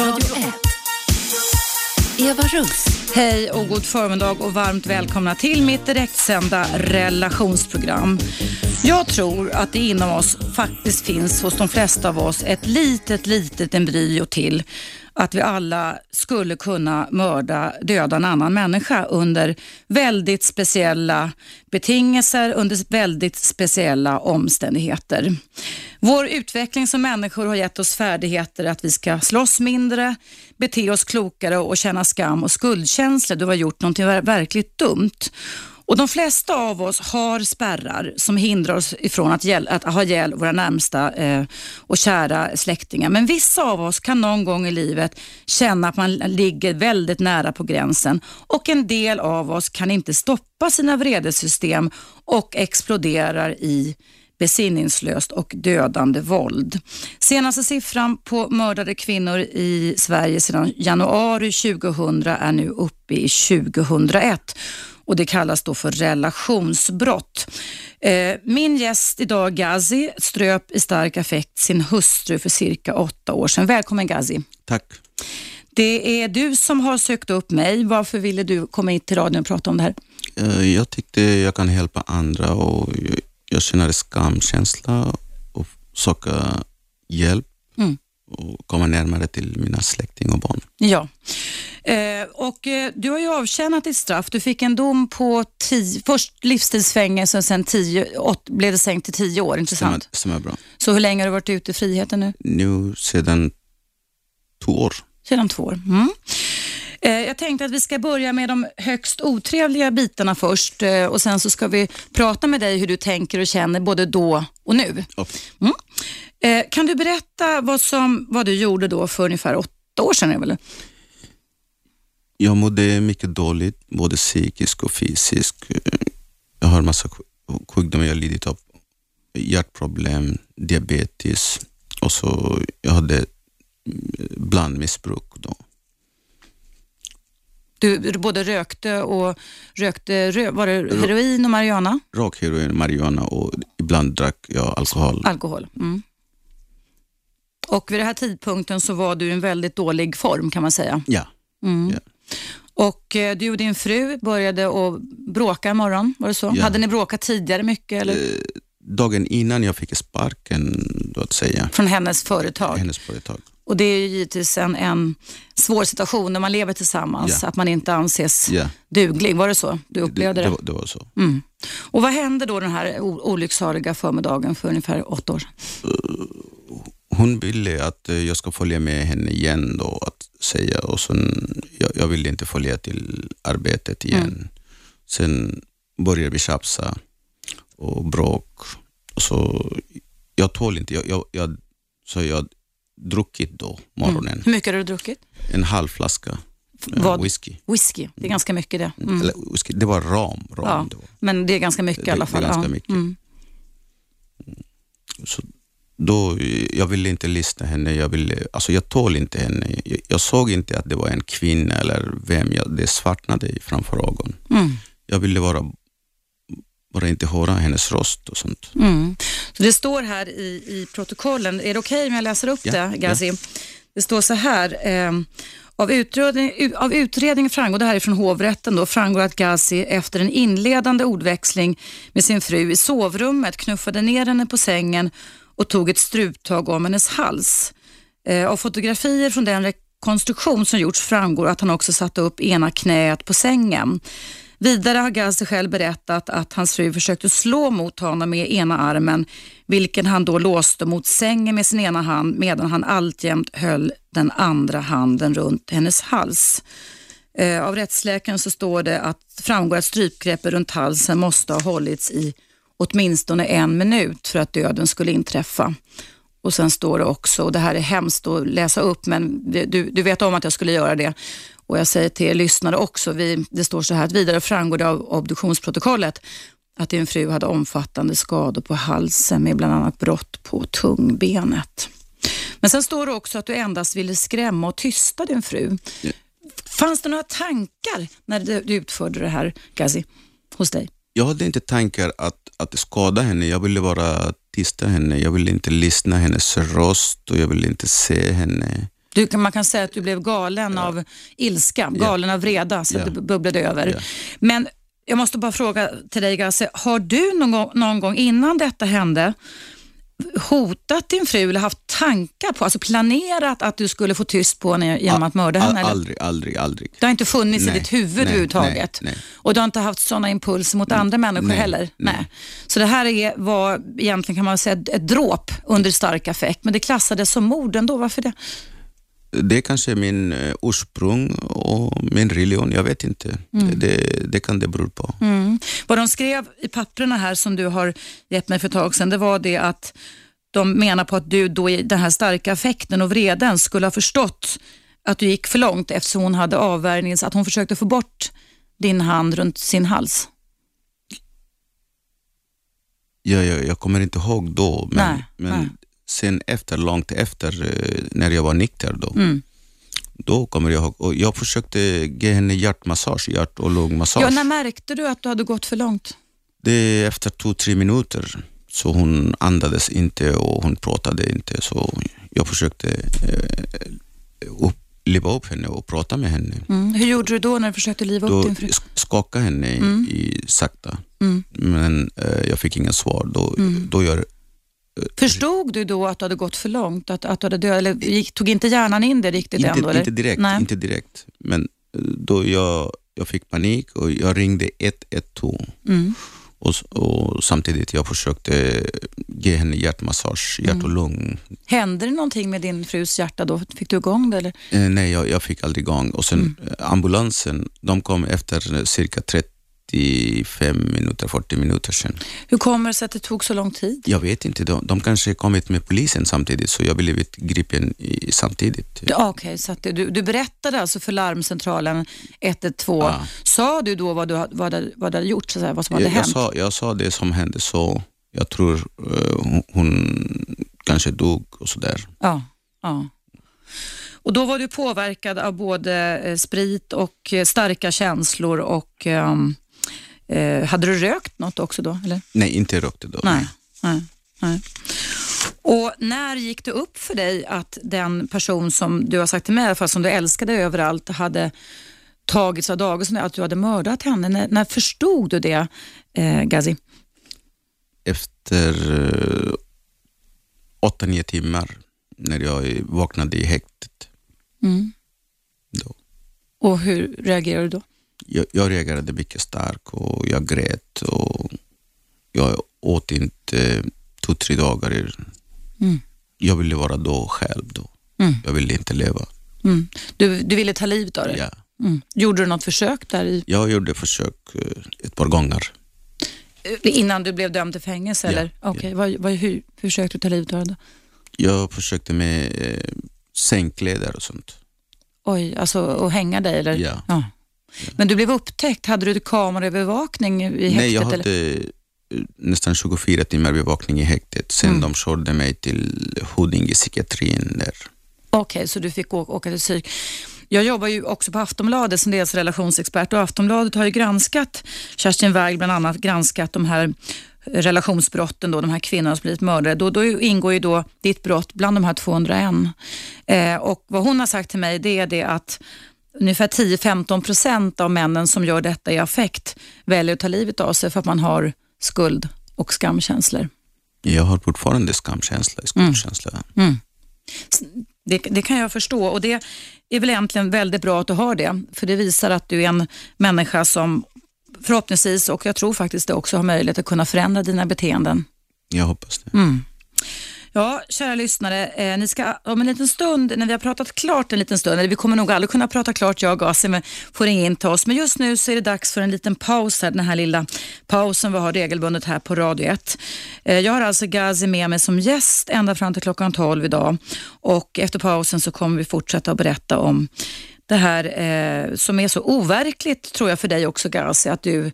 Radio 1. Eva Russ. Hej och god förmiddag och varmt välkomna till mitt direktsända relationsprogram. Jag tror att det inom oss faktiskt finns hos de flesta av oss ett litet, litet embryo till att vi alla skulle kunna mörda, döda en annan människa under väldigt speciella betingelser, under väldigt speciella omständigheter. Vår utveckling som människor har gett oss färdigheter att vi ska slåss mindre, bete oss klokare och känna skam och skuldkänslor då vi har gjort någonting verkligt dumt. Och De flesta av oss har spärrar som hindrar oss ifrån att, hjäl- att ha ihjäl våra närmsta eh, och kära släktingar. Men vissa av oss kan någon gång i livet känna att man ligger väldigt nära på gränsen och en del av oss kan inte stoppa sina vredesystem och exploderar i besinningslöst och dödande våld. Senaste siffran på mördade kvinnor i Sverige sedan januari 2000 är nu uppe i 2001 och det kallas då för relationsbrott. Eh, min gäst idag, Gazi, ströp i stark affekt sin hustru för cirka åtta år sedan. Välkommen Gazi. Tack. Det är du som har sökt upp mig. Varför ville du komma hit till radion och prata om det här? Eh, Jag tyckte jag kan hjälpa andra och jag- jag känner skamkänsla och söka hjälp Mm. Och komma närmare till mina släktingar och barn. Ja. Eh, och eh, du har ju avtjänat ditt straff. Du fick en dom på tio, först livstidsfängelse och sen tio, åt, blev det sänkt till tio år. Stämmer, Intressant. stämmer bra. Så hur länge har du varit ute i friheten nu? Nu sedan två år. Sedan två år. Mm. Eh, Jag tänkte att vi ska börja med de högst otrevliga bitarna först eh, och sen så ska vi prata med dig hur du tänker och känner både då och nu. Okej. Eh, Kan du berätta vad, som, vad du gjorde då för ungefär åtta år sedan? Väl? Jag mådde mycket dåligt, både psykiskt och fysiskt. Jag har massa sj- sjukdomar, jag lidit av hjärtproblem, diabetes och så jag hade mm, blandmissbruk. Du, både rökte och rökte, rö, var det heroin och marijuana? Råkheroin, marijuana och ibland drack jag alkohol. Alkohol. Mm. Och vid den här tidpunkten så var du i en väldigt dålig form kan man säga. Ja. Mm. Ja. Och eh, du och din fru började att bråka en morgon, var det så? Ja. Hade ni bråkat tidigare mycket eller? Eh, Dagen innan jag fick sparken, då att säga, från hennes företag? hennes företag. Och det är ju givetvis en, en svår situation när man lever tillsammans, Ja. att man inte anses Ja, duglig. Var det så du upplevde det? det, var, det var så. Mm. Och vad hände då den här olycksaliga förmiddagen för ungefär åtta år sedan? Hon ville att eh, jag ska följa med henne igen då, att säga. Och sen, jag, jag ville inte följa till arbetet igen. Mm. Sen började vi tjafsa och bråk. Så, jag tål inte, jag, jag, jag, så jag druckit då, morgonen, Hur mycket har du druckit? en halv flaska eh, Vad? whisky. Whisky, det är ganska mycket det. Mm. Eller whisky. Det var ram. ram Ja. det var. Men det är ganska mycket i alla Det- det är fall. ganska ja. mycket. Mm. Så då, jag ville inte lyssna henne, jag, ville, alltså jag tål inte henne. Jag, jag såg inte att det var en kvinna eller vem, jag, det svartnade framför ögonen. Mm. Jag ville bara, bara inte höra hennes röst och sånt. Mm. Så det står här i, i protokollen, är det okej om jag läser upp Ja, det, Gazi? Det står så här, eh, av, utredning, av utredningen framgår, det här är från hovrätten då, framgår att Gazi efter en inledande ordväxling med sin fru i sovrummet knuffade ner henne på sängen och tog ett struptag om hennes hals. Eh, av fotografier från den rekonstruktion som gjorts framgår att han också satte upp ena knät på sängen. Vidare har Gazi själv berättat att hans fru försökte slå mot honom med ena armen, vilken han då låste mot sängen med sin ena hand medan han alltjämt höll den andra handen runt hennes hals. Eh, av rättsläkaren så står det att framgår att strypgreppet runt halsen måste ha hållits i åtminstone en minut för att döden skulle inträffa. Och sen står det också, och det här är hemskt att läsa upp, men du, du vet om att jag skulle göra det. Och jag säger till er lyssnare också, vi, det står så här att vidare framgår det av obduktionsprotokollet att din fru hade omfattande skador på halsen med bland annat brott på tungbenet. Men sen står det också att du endast ville skrämma och tysta din fru. Fanns det några tankar när du du utförde det här, Gazi, hos dig? Jag hade inte tankar att, att skada henne, jag ville bara tysta henne. Jag ville inte lyssna hennes röst och jag ville inte se henne. Du man kan säga att du blev galen av ilska, galen av vreda, så att Ja. det bubblade över. Ja. Men jag måste bara fråga till dig Gasse, har du någon gång, någon gång innan detta hände hotat din fru eller haft tankar på, alltså planerat att du skulle få tyst på henne genom att mörda henne? Eller? aldrig, aldrig, aldrig. Det har inte funnits Nej, i ditt huvud nej, överhuvudtaget. nej, nej. Och du har inte haft sådana impulser mot andra människor nej, heller? nej. Så det här är, var egentligen kan man säga ett- ett dråp under stark affekt, men det klassades som mord ändå. Varför det? Det är kanske min eh, ursprung och min religion, jag vet inte. Det, det kan det bero på. Mm. Vad de skrev i papperna här som du har gett mig för ett tag sedan, det var det att de menar på att du då i den här starka affekten och vreden skulle ha förstått att du gick för långt eftersom hon hade avvärjnings, att hon försökte få bort din hand runt sin hals. Jag, jag, jag kommer inte ihåg då, men, Nej, men nej. Sen efter, långt efter, eh, när jag var nykter då, Mm. då kommer jag ihåg. Och jag försökte ge henne hjärtmassage, hjärt och lungmassage. Ja, när märkte du att du hade gått för långt? Det är efter två, tre minuter, så hon andades inte och hon pratade inte. Så jag försökte eh, upp, liva upp henne och prata med henne. Mm. Hur gjorde du då när du försökte liva upp Då din fru? sk- skakade henne i, i sakta, Mm. men eh, jag fick inga svar. Då, då jag, Förstod du då att du hade gått för långt? Att, att du hade död, eller gick, tog inte hjärnan in det riktigt inte, ändå? Eller? inte, direkt, Nej. inte direkt, men eh, då jag, jag fick panik och jag ringde 112 Mm. och, och samtidigt jag försökte ge henne hjärtmassage, hjärt Mm. och lung. Hände det någonting med din frus hjärta då? Fick du igång det? Eller? Eh, nej, jag, jag fick aldrig igång. Och sen Mm. eh, ambulansen, de kom efter cirka 35 minuter, 40 minuter sen. Hur kommer det sig att det tog så lång tid? Jag vet inte, de, de kanske kommit med polisen samtidigt så jag blivit gripen i, samtidigt. Okej, så att du, du berättade alltså för larmcentralen 112. Ja. Sa du då vad du, vad vad du hade gjort, så säga, vad som hade Jag, jag, hänt? sa, jag sa det som hände så, jag tror eh, hon, hon kanske dog och sådär. Ja, ja. Och då var du påverkad av både eh, sprit och eh, starka känslor och ehm, eh, hade du rökt något också då? Eller? Nej, inte rökte då. Nej, nej, nej. Och när gick det upp för dig att den person som du har sagt till mig i alla fall, som du älskade överallt, hade tagits av dagen, att du hade mördat henne? När, när förstod du det, eh, Gazi? Efter eh, åtta, nio timmar när jag vaknade i häktet. Mm. Då. Och hur reagerade du då? Jag, jag reagerade mycket starkt och jag grät och jag åt inte två, tre dagar. Mm. Jag ville vara då själv då. Mm. Jag ville inte leva. Mm. Du, du ville ta livet av dig? Ja. Mm. Gjorde du något försök där i, Jag gjorde försök eh, ett par gånger. innan du blev dömd till fängelse? Ja, eller? Okej, vad, vad, hur, hur försökte du ta livet av dig? Jag försökte med eh, sängkläder och sånt. Oj, alltså att hänga dig? Eller? Ja. Men du blev upptäckt. Hade du kameraövervakning i häktet? Nej, jag eller? hade eh, nästan 24 timmar bevakning i häktet. Sen Mm. de körde mig till Huddinge psykiatrin där. Okej, så du fick åka, till psyk. Jag jobbar ju också på Aftonbladet som dels relationsexpert och Aftonbladet har ju granskat, Kerstin Weigl bland annat, granskat de här relationsbrotten, då, de här kvinnorna som blivit mördare. Då, då ingår ju då ditt brott bland de här 201. Eh, och vad hon har sagt till mig det är det att ungefär 10-15 procent av männen som gör detta i affekt väljer att ta livet av sig för att man har skuld och skamkänslor. Jag har fortfarande skamkänsla, skuldkänsla. Det, det kan jag förstå och det är väl egentligen väldigt bra att du har det, för det visar att du är en människa som förhoppningsvis, och jag tror faktiskt det också, har möjlighet att kunna förändra dina beteenden. Jag hoppas det. Mm. Ja, kära lyssnare, eh, ni ska om en liten stund, när vi har pratat klart en liten stund, eller vi kommer nog aldrig kunna prata klart jag och Gassi, men eh, får ringa in till oss. Men just nu så är det dags för en liten paus här, den här lilla pausen vi har regelbundet här på Radio 1. Eh, jag har alltså Gazi med mig som gäst ända fram till klockan 12 idag och efter pausen så kommer vi fortsätta att berätta om det här eh, som är så overkligt, tror jag för dig också Gazi, att du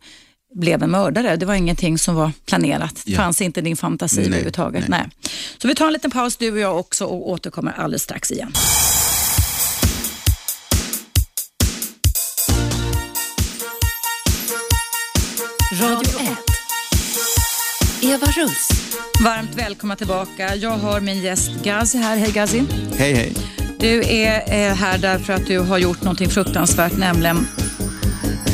blev en mördare. Det var ingenting som var planerat. Det Ja. fanns inte i din fantasi Nej, överhuvudtaget. nej. Nej. Så vi tar en liten paus du och jag också och återkommer alldeles strax igen. Radio 1. Eva Russ. Varmt välkomna tillbaka. Jag har min gäst Gazi här. Hej Gazi. Hej, hej. Du är här därför att du har gjort någonting fruktansvärt, nämligen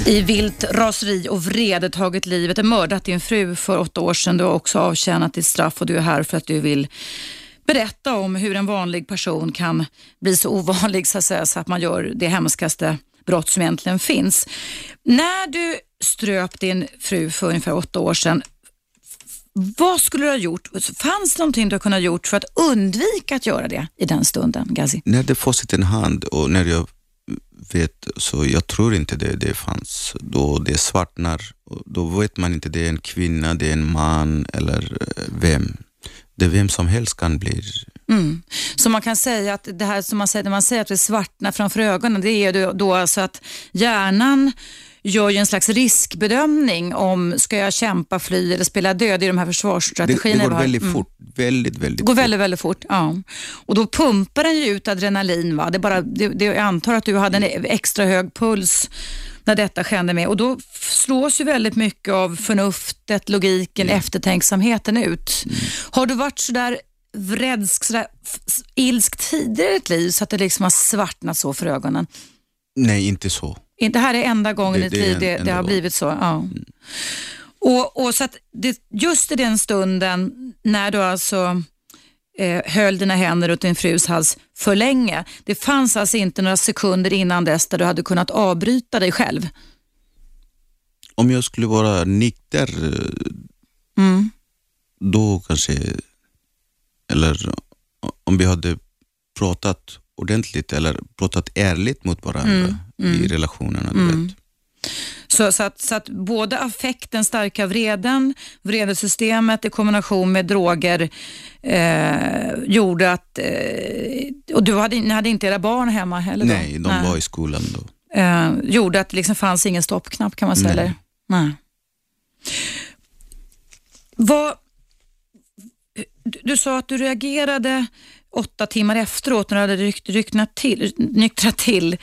i vilt raseri och vrede tagit livet, och mördat din fru för åtta år sedan. Du har också avtjänat ditt straff och du är här för att du vill berätta om hur en vanlig person kan bli så ovanlig så att, säga, så att man gör det hemskaste brott som egentligen finns. När du ströp din fru för ungefär åtta år sedan, vad skulle du ha gjort? Fanns det någonting du kunde ha gjort för att undvika att göra det i den stunden, Gazi? När det får sitt en hand och när jag vet, så jag tror inte det, det fanns. Då det svartnar, då vet man inte det är en kvinna, det är en man eller eh, vem. Det är vem som helst kan bli. Mm. Så man kan säga att det här som man säger, när man säger att det svartnar framför ögonen, det är då alltså att hjärnan gör ju en slags riskbedömning om ska jag kämpa, fly eller spela död i de här försvarsstrategierna. Det, det går väldigt mm. fort. Väldigt, väldigt går väldigt, väldigt fort. Ja. Och då pumpar den ju ut adrenalin. Va? Det bara, det, det, jag antar att du hade en extra hög puls när detta skedde med. Och då slås ju väldigt mycket av förnuftet, logiken, mm. eftertänksamheten ut. Mm. Har du varit sådär vredsk, sådär ilsk tidigare i ditt liv så att det liksom har svartnat så för ögonen? Nej, inte så. Det här är enda gången det, i liv det, det, har blivit så? Ja. Mm. Och, och, så att det, just i den stunden när du alltså eh, höll dina händer runt din frus hals för länge. Det fanns alltså inte några sekunder innan dess där du hade kunnat avbryta dig själv? Om jag skulle vara nykter, mm. då kanske, eller om vi hade pratat ordentligt eller pratat ärligt mot varandra mm. Mm. i relationerna. Du mm. vet. Så, så, att, så att både affekten, starka vreden, vredesystemet i kombination med droger eh, gjorde att... Eh, och du hade, ni hade inte era barn hemma heller? Då? Nej, de Nej. var i skolan då. Eh, gjorde att det liksom fanns ingen stoppknapp kan man säga? Nej. Eller? Nej. Vad, du, du sa att du reagerade åtta timmar efteråt när du hade ryck, rycknat till, nyktrat till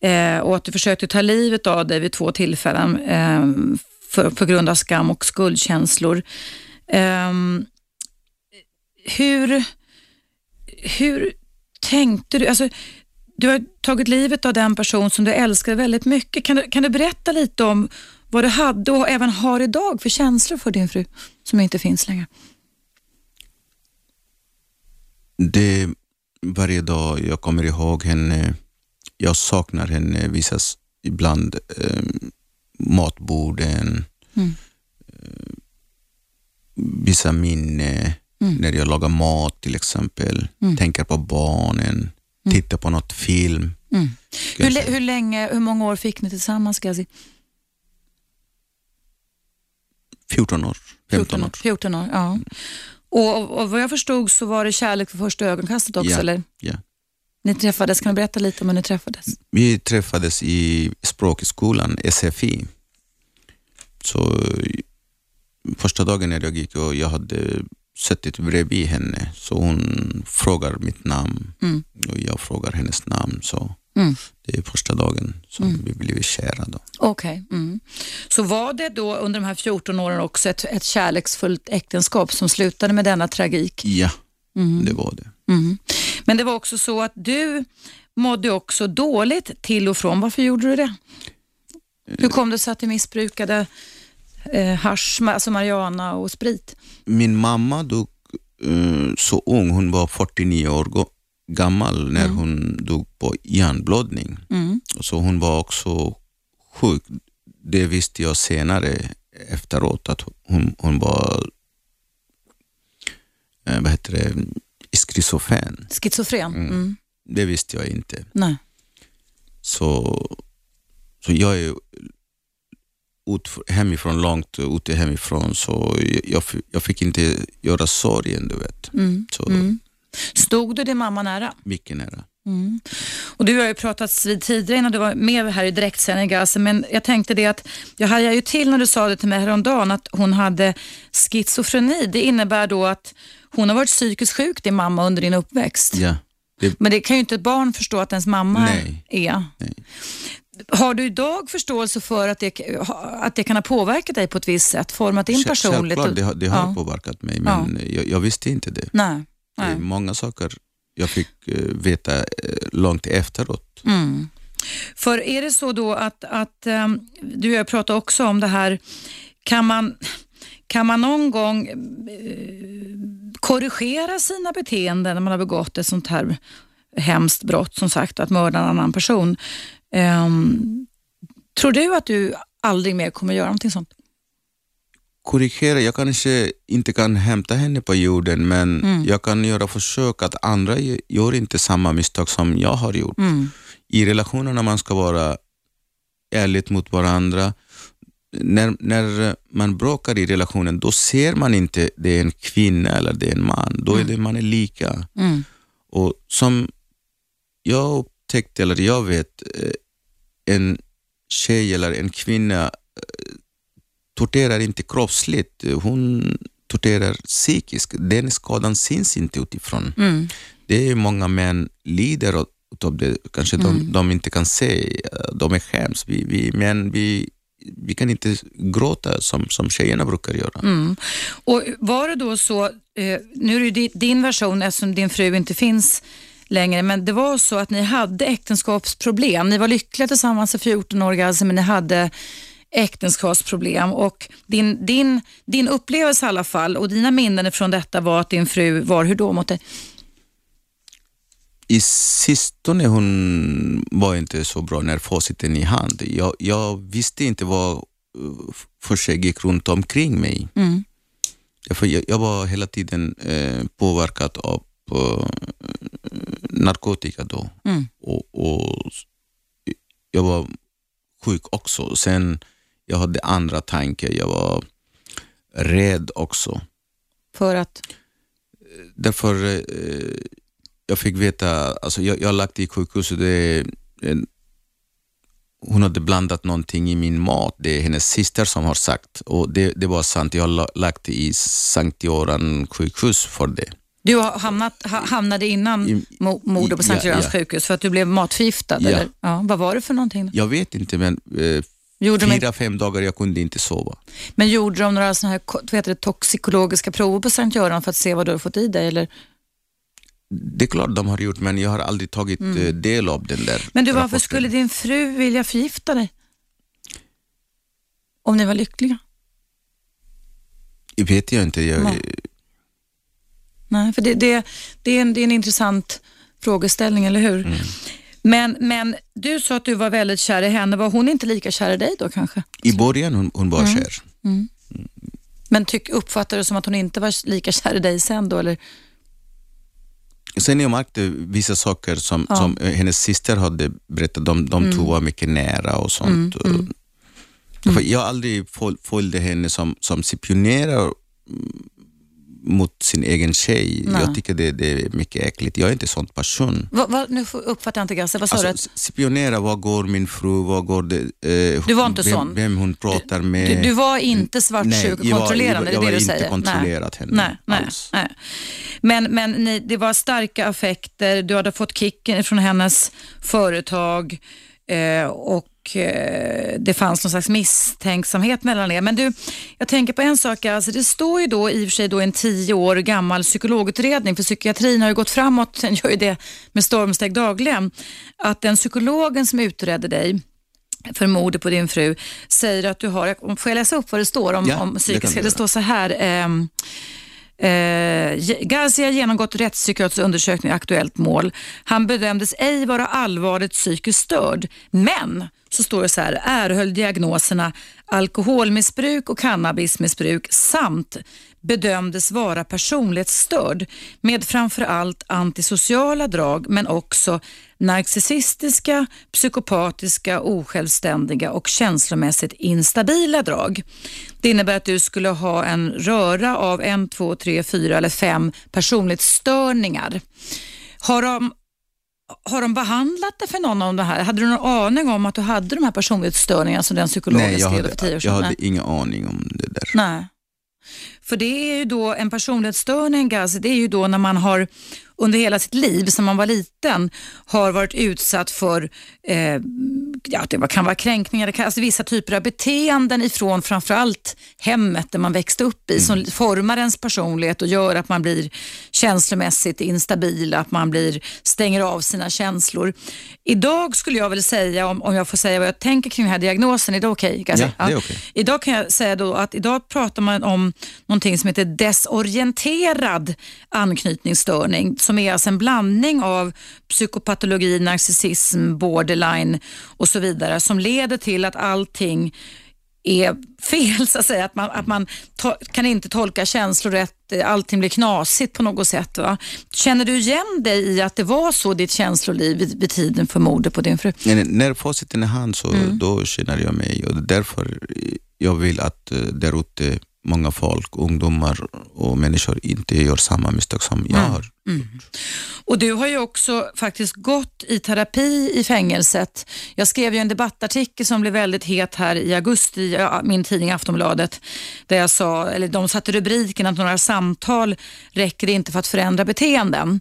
eh, och att du försökte ta livet av dig vid två tillfällen eh, för, på grund av skam och skuldkänslor. Eh, hur, hur tänkte du? Alltså, du har tagit livet av den person som du älskar väldigt mycket. Kan du, kan du berätta lite om vad du hade och även har idag för känslor för din fru som inte finns längre? Det varje dag jag kommer ihåg henne. Jag saknar henne visas ibland eh, matborden, mm. eh, vissa minne mm. när jag lagar mat till exempel, mm. tänker på barnen, mm. tittar på något film. Mm. Hur, hur, länge, hur många år fick ni tillsammans Gazi? 14 år, 15 år. 14 år, ja. Och, och vad jag förstod så var det kärlek för första ögonkastet också, ja, eller? Ja. Ni träffades, kan du berätta lite om hur ni träffades? Vi träffades i språkskolan, SFI. Så första dagen när jag gick och jag hade suttit bredvid henne, så hon frågar mitt namn mm. och jag frågar hennes namn. Så mm. Det är första dagen som mm. vi blev kära. Okej. Okay. Mm. Så var det då under de här 14 åren också ett, ett kärleksfullt äktenskap som slutade med denna tragik? Ja, mm. det var det. Mm. Men det var också så att du mådde också dåligt till och från. Varför gjorde du det? Hur kom det sig att du missbrukade eh, hasch, alltså marijuana och sprit? Min mamma dog eh, så ung, hon var 49 år gammal när mm. hon dog på hjärnblödning. Mm. Så hon var också sjuk. Det visste jag senare efteråt att hon, hon var eh, vad heter det, schizofren. Schizofren? Mm. mm. Det visste jag inte. Nej. Så, så jag är ut, hemifrån, långt ute hemifrån, så jag, jag fick inte göra sorgen, du vet. Mm. Så, mm. Stod du din mamma nära? Mycket nära. Mm. Och Du har ju pratat vid tidigare innan du var med här i direktsändning, alltså, men jag tänkte det att jag hajade ju till när du sa det till mig häromdagen att hon hade schizofreni. Det innebär då att hon har varit psykiskt sjuk, din mamma, under din uppväxt. Ja. Det... Men det kan ju inte ett barn förstå att ens mamma Nej. är. Nej. Har du idag förståelse för att det, att det kan ha påverkat dig på ett visst sätt, format din personlighet? Självklart, det har, det har ja. påverkat mig, men ja. jag, jag, visste inte det. Nej. Det är många saker jag fick eh, veta eh, långt efteråt. Mm. För är det så då att, att um, du och jag pratade också om det här, kan man, kan man någon gång eh, korrigera sina beteenden när man har begått ett sånt här hemskt brott, som sagt, att mörda en annan person. Um, tror du att du aldrig mer kommer göra någonting sånt? Korrigera, jag kanske inte kan hämta henne på jorden, men Mm. jag kan göra försök att andra gör inte samma misstag som jag har gjort. Mm. I relationerna man ska vara ärligt mot varandra. När, när man bråkar i relationen, då ser man inte det är en kvinna eller det är en man. Då är det man är lika. Mm. Och som jag upptäckte, eller jag vet, eh, en tjej eller en kvinna eh, torterar inte kroppsligt, hon torterar psykiskt. Den skadan syns inte utifrån. Mm. Det är många män lider av det, kanske de, de inte kan se, de är skäms. Vi, vi män, vi, vi kan inte gråta som, som tjejerna brukar göra. Mm. Och var det då så, eh, nu är det din version eftersom din fru inte finns längre, men det var så att ni hade äktenskapsproblem. Ni var lyckliga tillsammans i 14 år, alltså, men ni hade äktenskapsproblem och din, din, din upplevelse i alla fall och dina minnen från detta var att din fru var hur då mot dig? I sistone hon var inte så bra när faciten i hand. Jag, jag visste inte vad uh, för sig gick runt omkring mig. Mm. Jag, jag var hela tiden eh, påverkad av eh, narkotika då. Mm. Och, och jag var sjuk också. Sen jag hade andra tankar. Jag var rädd också. För att, Därför eh, jag fick veta, alltså jag, jag lagt i sjukhuset, det, en- hon hade blandat någonting i min mat. Det är hennes syster som har sagt och det, det var sant. Jag har la- lagt i Sankt Göran sjukhus för det. du har hamnat, ha, hamnade innan I- mordet på Sankt ja, Görans ja. sjukhus för att du blev matförgiftad? Ja. Eller? Ja, vad var det för någonting? Då? Jag vet inte men eh, Gjorde de fyra, fem dagar jag kunde inte sova. Men gjorde de några såna här vad heter det, toxikologiska prover på Sankt Göran för att se vad du har fått i dig? Eller? Det är klart de har gjort men jag har aldrig tagit eh, del av den där Mm. Men du, varför rapporten. skulle din fru vilja förgifta dig? Om ni var lyckliga? Det vet jag inte. Jag, Nej. Nej, för det, det, det, är en, det är en intressant frågeställning, eller hur? Mm. Men, men du sa att du var väldigt kär i henne. Var hon inte lika kär i dig då kanske? I början hon, hon var Mm. kär. Men tyck, uppfattar du som att hon inte var lika kär i dig sen då? Eller? Sen jag märkte vissa saker som, Ja. som hennes syster hade berättat, de, de två var mycket nära och sånt. Mm, För jag har aldrig föl- följde henne som, som spionerar mm, mot sin egen tjej. Nej. Jag tycker det, det är mycket äckligt. Jag är inte sån person. Vad, vad, nu uppfattar jag inte Gasse, vad sa du? Alltså, s- spionera, var går min fru, var går det, eh, Du var inte vem, sån? vem hon pratar med. Du, du var inte svartsjuk och Nej, jag var- kontrollerande, jag det är det du inte säger? kontrollerat henne nej, nej, alls. nej. Men, men ni, det var starka affekter, du hade fått kicken från hennes företag eh, och eh, det fanns någon slags misstänksamhet mellan er. Men du, jag tänker på en sak, alltså det står ju då i och för sig då en tio år gammal psykologutredning, för psykiatrin har ju gått framåt, den gör ju det med stormsteg dagligen, att den psykologen som utredde dig för mordet på din fru säger att du har, får jag läsa upp vad det står om, Ja, om det du Det, göra. står så här. ehm, Eh, Garcia har genomgått rättspsykiatrisk undersökning i aktuellt mål. Han bedömdes ej vara allvarligt psykiskt störd, men så står det så här, erhöll diagnoserna alkoholmissbruk och cannabismissbruk samt bedömdes vara personlighetsstörd med framförallt antisociala drag men också narcissistiska, psykopatiska, osjälvständiga och känslomässigt instabila drag. Det innebär att du skulle ha en röra av en, två, tre, fyra eller fem personlighetsstörningar. Har de, har de behandlat dig för någon av det här? Hade du någon aning om att du hade de här personlighetsstörningarna som den psykologen Nej, jag skrev för tio hade, år jag sedan? hade Nej. ingen aning om det där. Nej. För det är ju då en personlighetsstörning, Gaz, det är ju då när man har under hela sitt liv, som man var liten, har varit utsatt för eh, ja, det kan vara kränkningar, det kan, alltså vissa typer av beteenden ifrån framförallt hemmet där man växte upp i, som formar ens personlighet och gör att man blir känslomässigt instabil, att man blir, stänger av sina känslor. Idag skulle jag väl säga, om, om jag får säga vad jag tänker kring den här diagnosen, är det okej? Okay, ja, det är okay. Idag kan jag säga då att idag pratar man om någonting som heter desorienterad anknytningsstörning, som är alltså en blandning av psykopatologi, narcissism, borderline och så vidare, som leder till att allting är fel, så att säga. Att man, att man kan inte tolka känslor rätt, allting blir knasigt på något sätt. Va? Känner du igen dig i att det var så ditt känsloliv vid, vid tiden för mordet på din fru? Nej, när facit i hand så mm. då känner jag mig och därför jag vill att uh, där ute många folk, ungdomar och människor inte gör samma misstag som jag mm. har mm. Och Du har ju också faktiskt gått i terapi i fängelset. Jag skrev ju en debattartikel som blev väldigt het här i augusti i min tidning Aftonbladet, där jag sa, eller de satte rubriken att några samtal räcker inte för att förändra beteenden.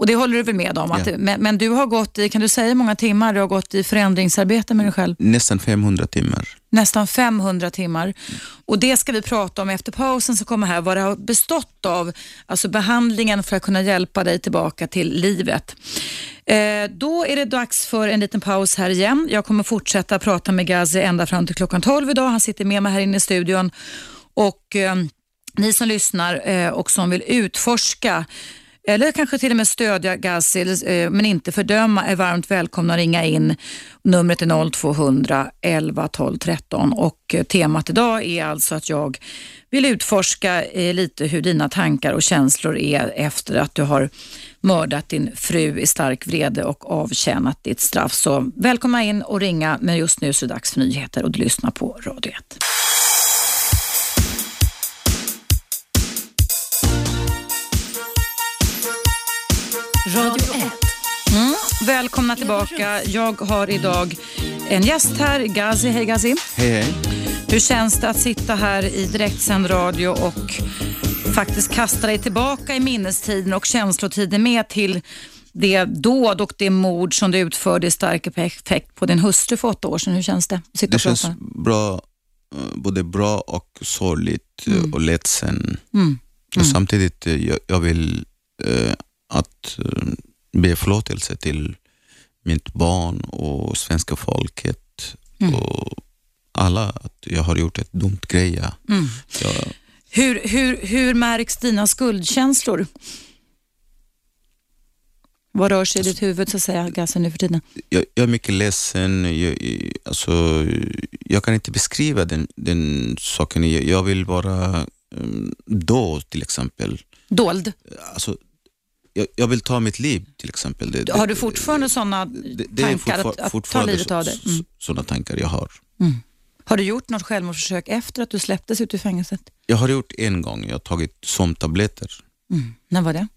Och det håller du väl med om? Att, ja. men, men, du har gått i, kan du säga hur många timmar du har gått i förändringsarbete med dig själv? Nästan 500 timmar. Nästan 500 timmar. Och Det ska vi prata om efter pausen som kommer här, vad det har bestått av, alltså behandlingen för att kunna hjälpa dig tillbaka till livet. Eh, då är det dags för en liten paus här igen. Jag kommer fortsätta prata med Gazi ända fram till klockan 12 idag. Han sitter med mig här inne i studion. Och eh, Ni som lyssnar eh, och som vill utforska eller kanske till och med stödja Gazi, eh, men inte fördöma, är varmt välkomna att ringa in. Numret är 0200 11 12 13 och eh, temat idag är alltså att jag vill utforska eh, lite hur dina tankar och känslor är efter att du har mördat din fru i stark vrede och avtjänat ditt straff. Så välkomna in och ringa, men just nu så är det dags för nyheter och du lyssnar på Radio 1. Radio 1. Mm, välkomna tillbaka. Jag har idag en gäst här, Gazi. Hej Gazi. Hej hej. Hur känns det att sitta här i direktsänd radio och faktiskt kasta dig tillbaka i minnestiden och känslotiden med till det dåd och det mord som du utförde i stark effekt på din hustru för åtta år sedan. Hur känns det? det känns bra, eh, både bra och sorgligt eh, mm. och ledsen. Mm. Mm. samtidigt, eh, jag, jag vill eh, att eh, be förlåtelse till mitt barn och svenska folket mm. och alla att jag har gjort ett dumt grej. Mm. Jag... Hur, hur, hur märks dina skuldkänslor? Vad rör sig i ditt huvud så att säga, Gassen, nu för tiden? Jag, jag är mycket ledsen. Jag, alltså, jag kan inte beskriva den, den saken. Jag, vill vara um, då till exempel. Dold? Alltså, jag, jag, vill ta mitt liv till exempel. Det, har du fortfarande sådana tankar att, att ta livet av dig? Mm. Sådana tankar jag har. Mm. Har du gjort något självmordsförsök efter att du släpptes ut ur fängelset? Jag har gjort en gång. Jag har tagit sömntabletter. Mm. När var det?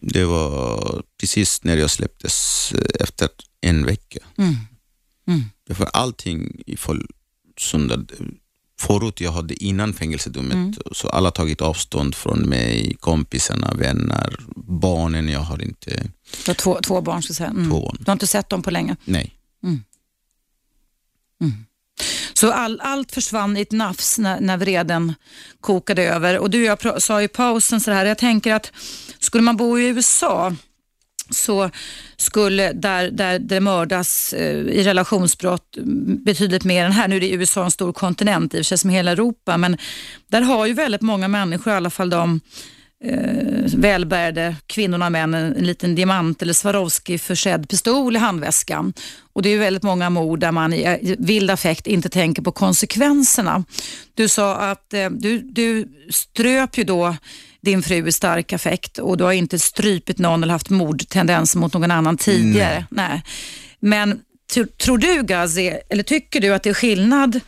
Det var precis när jag släpptes eh, efter en vecka. Mm. Mm. För allting i full söndag förut jag hade innan fängelsedomet, mm. så alla tagit avstånd från mig, kompisarna, vänner, barnen. Jag har inte... Du har två, två barn, ska säga. Mm. Två. Du har inte sett dem på länge? Nej. Mm. mm. Så all, allt försvann i ett nafs när, när vreden kokade över. Och du jag sa i pausen så här, jag tänker att skulle man bo i USA så skulle där, där det mördas eh, i relationsbrott betydligt mer än här. Nu är det USA en stor kontinent i och för sig som hela Europa, men där har ju väldigt många människor, i alla fall de eh, välbärgade kvinnorna och männen, en liten diamant eller Swarovski-försedd pistol i handväskan. Och Det är ju väldigt många mord där man eh, i vild affekt inte tänker på konsekvenserna. Du sa att eh, du, du ströp ju då din fru i stark affekt och du har inte strypit någon eller haft mordtendenser mot någon annan tidigare. Nej. Nej. Men tror du Gazi, eller tycker du att det är skillnad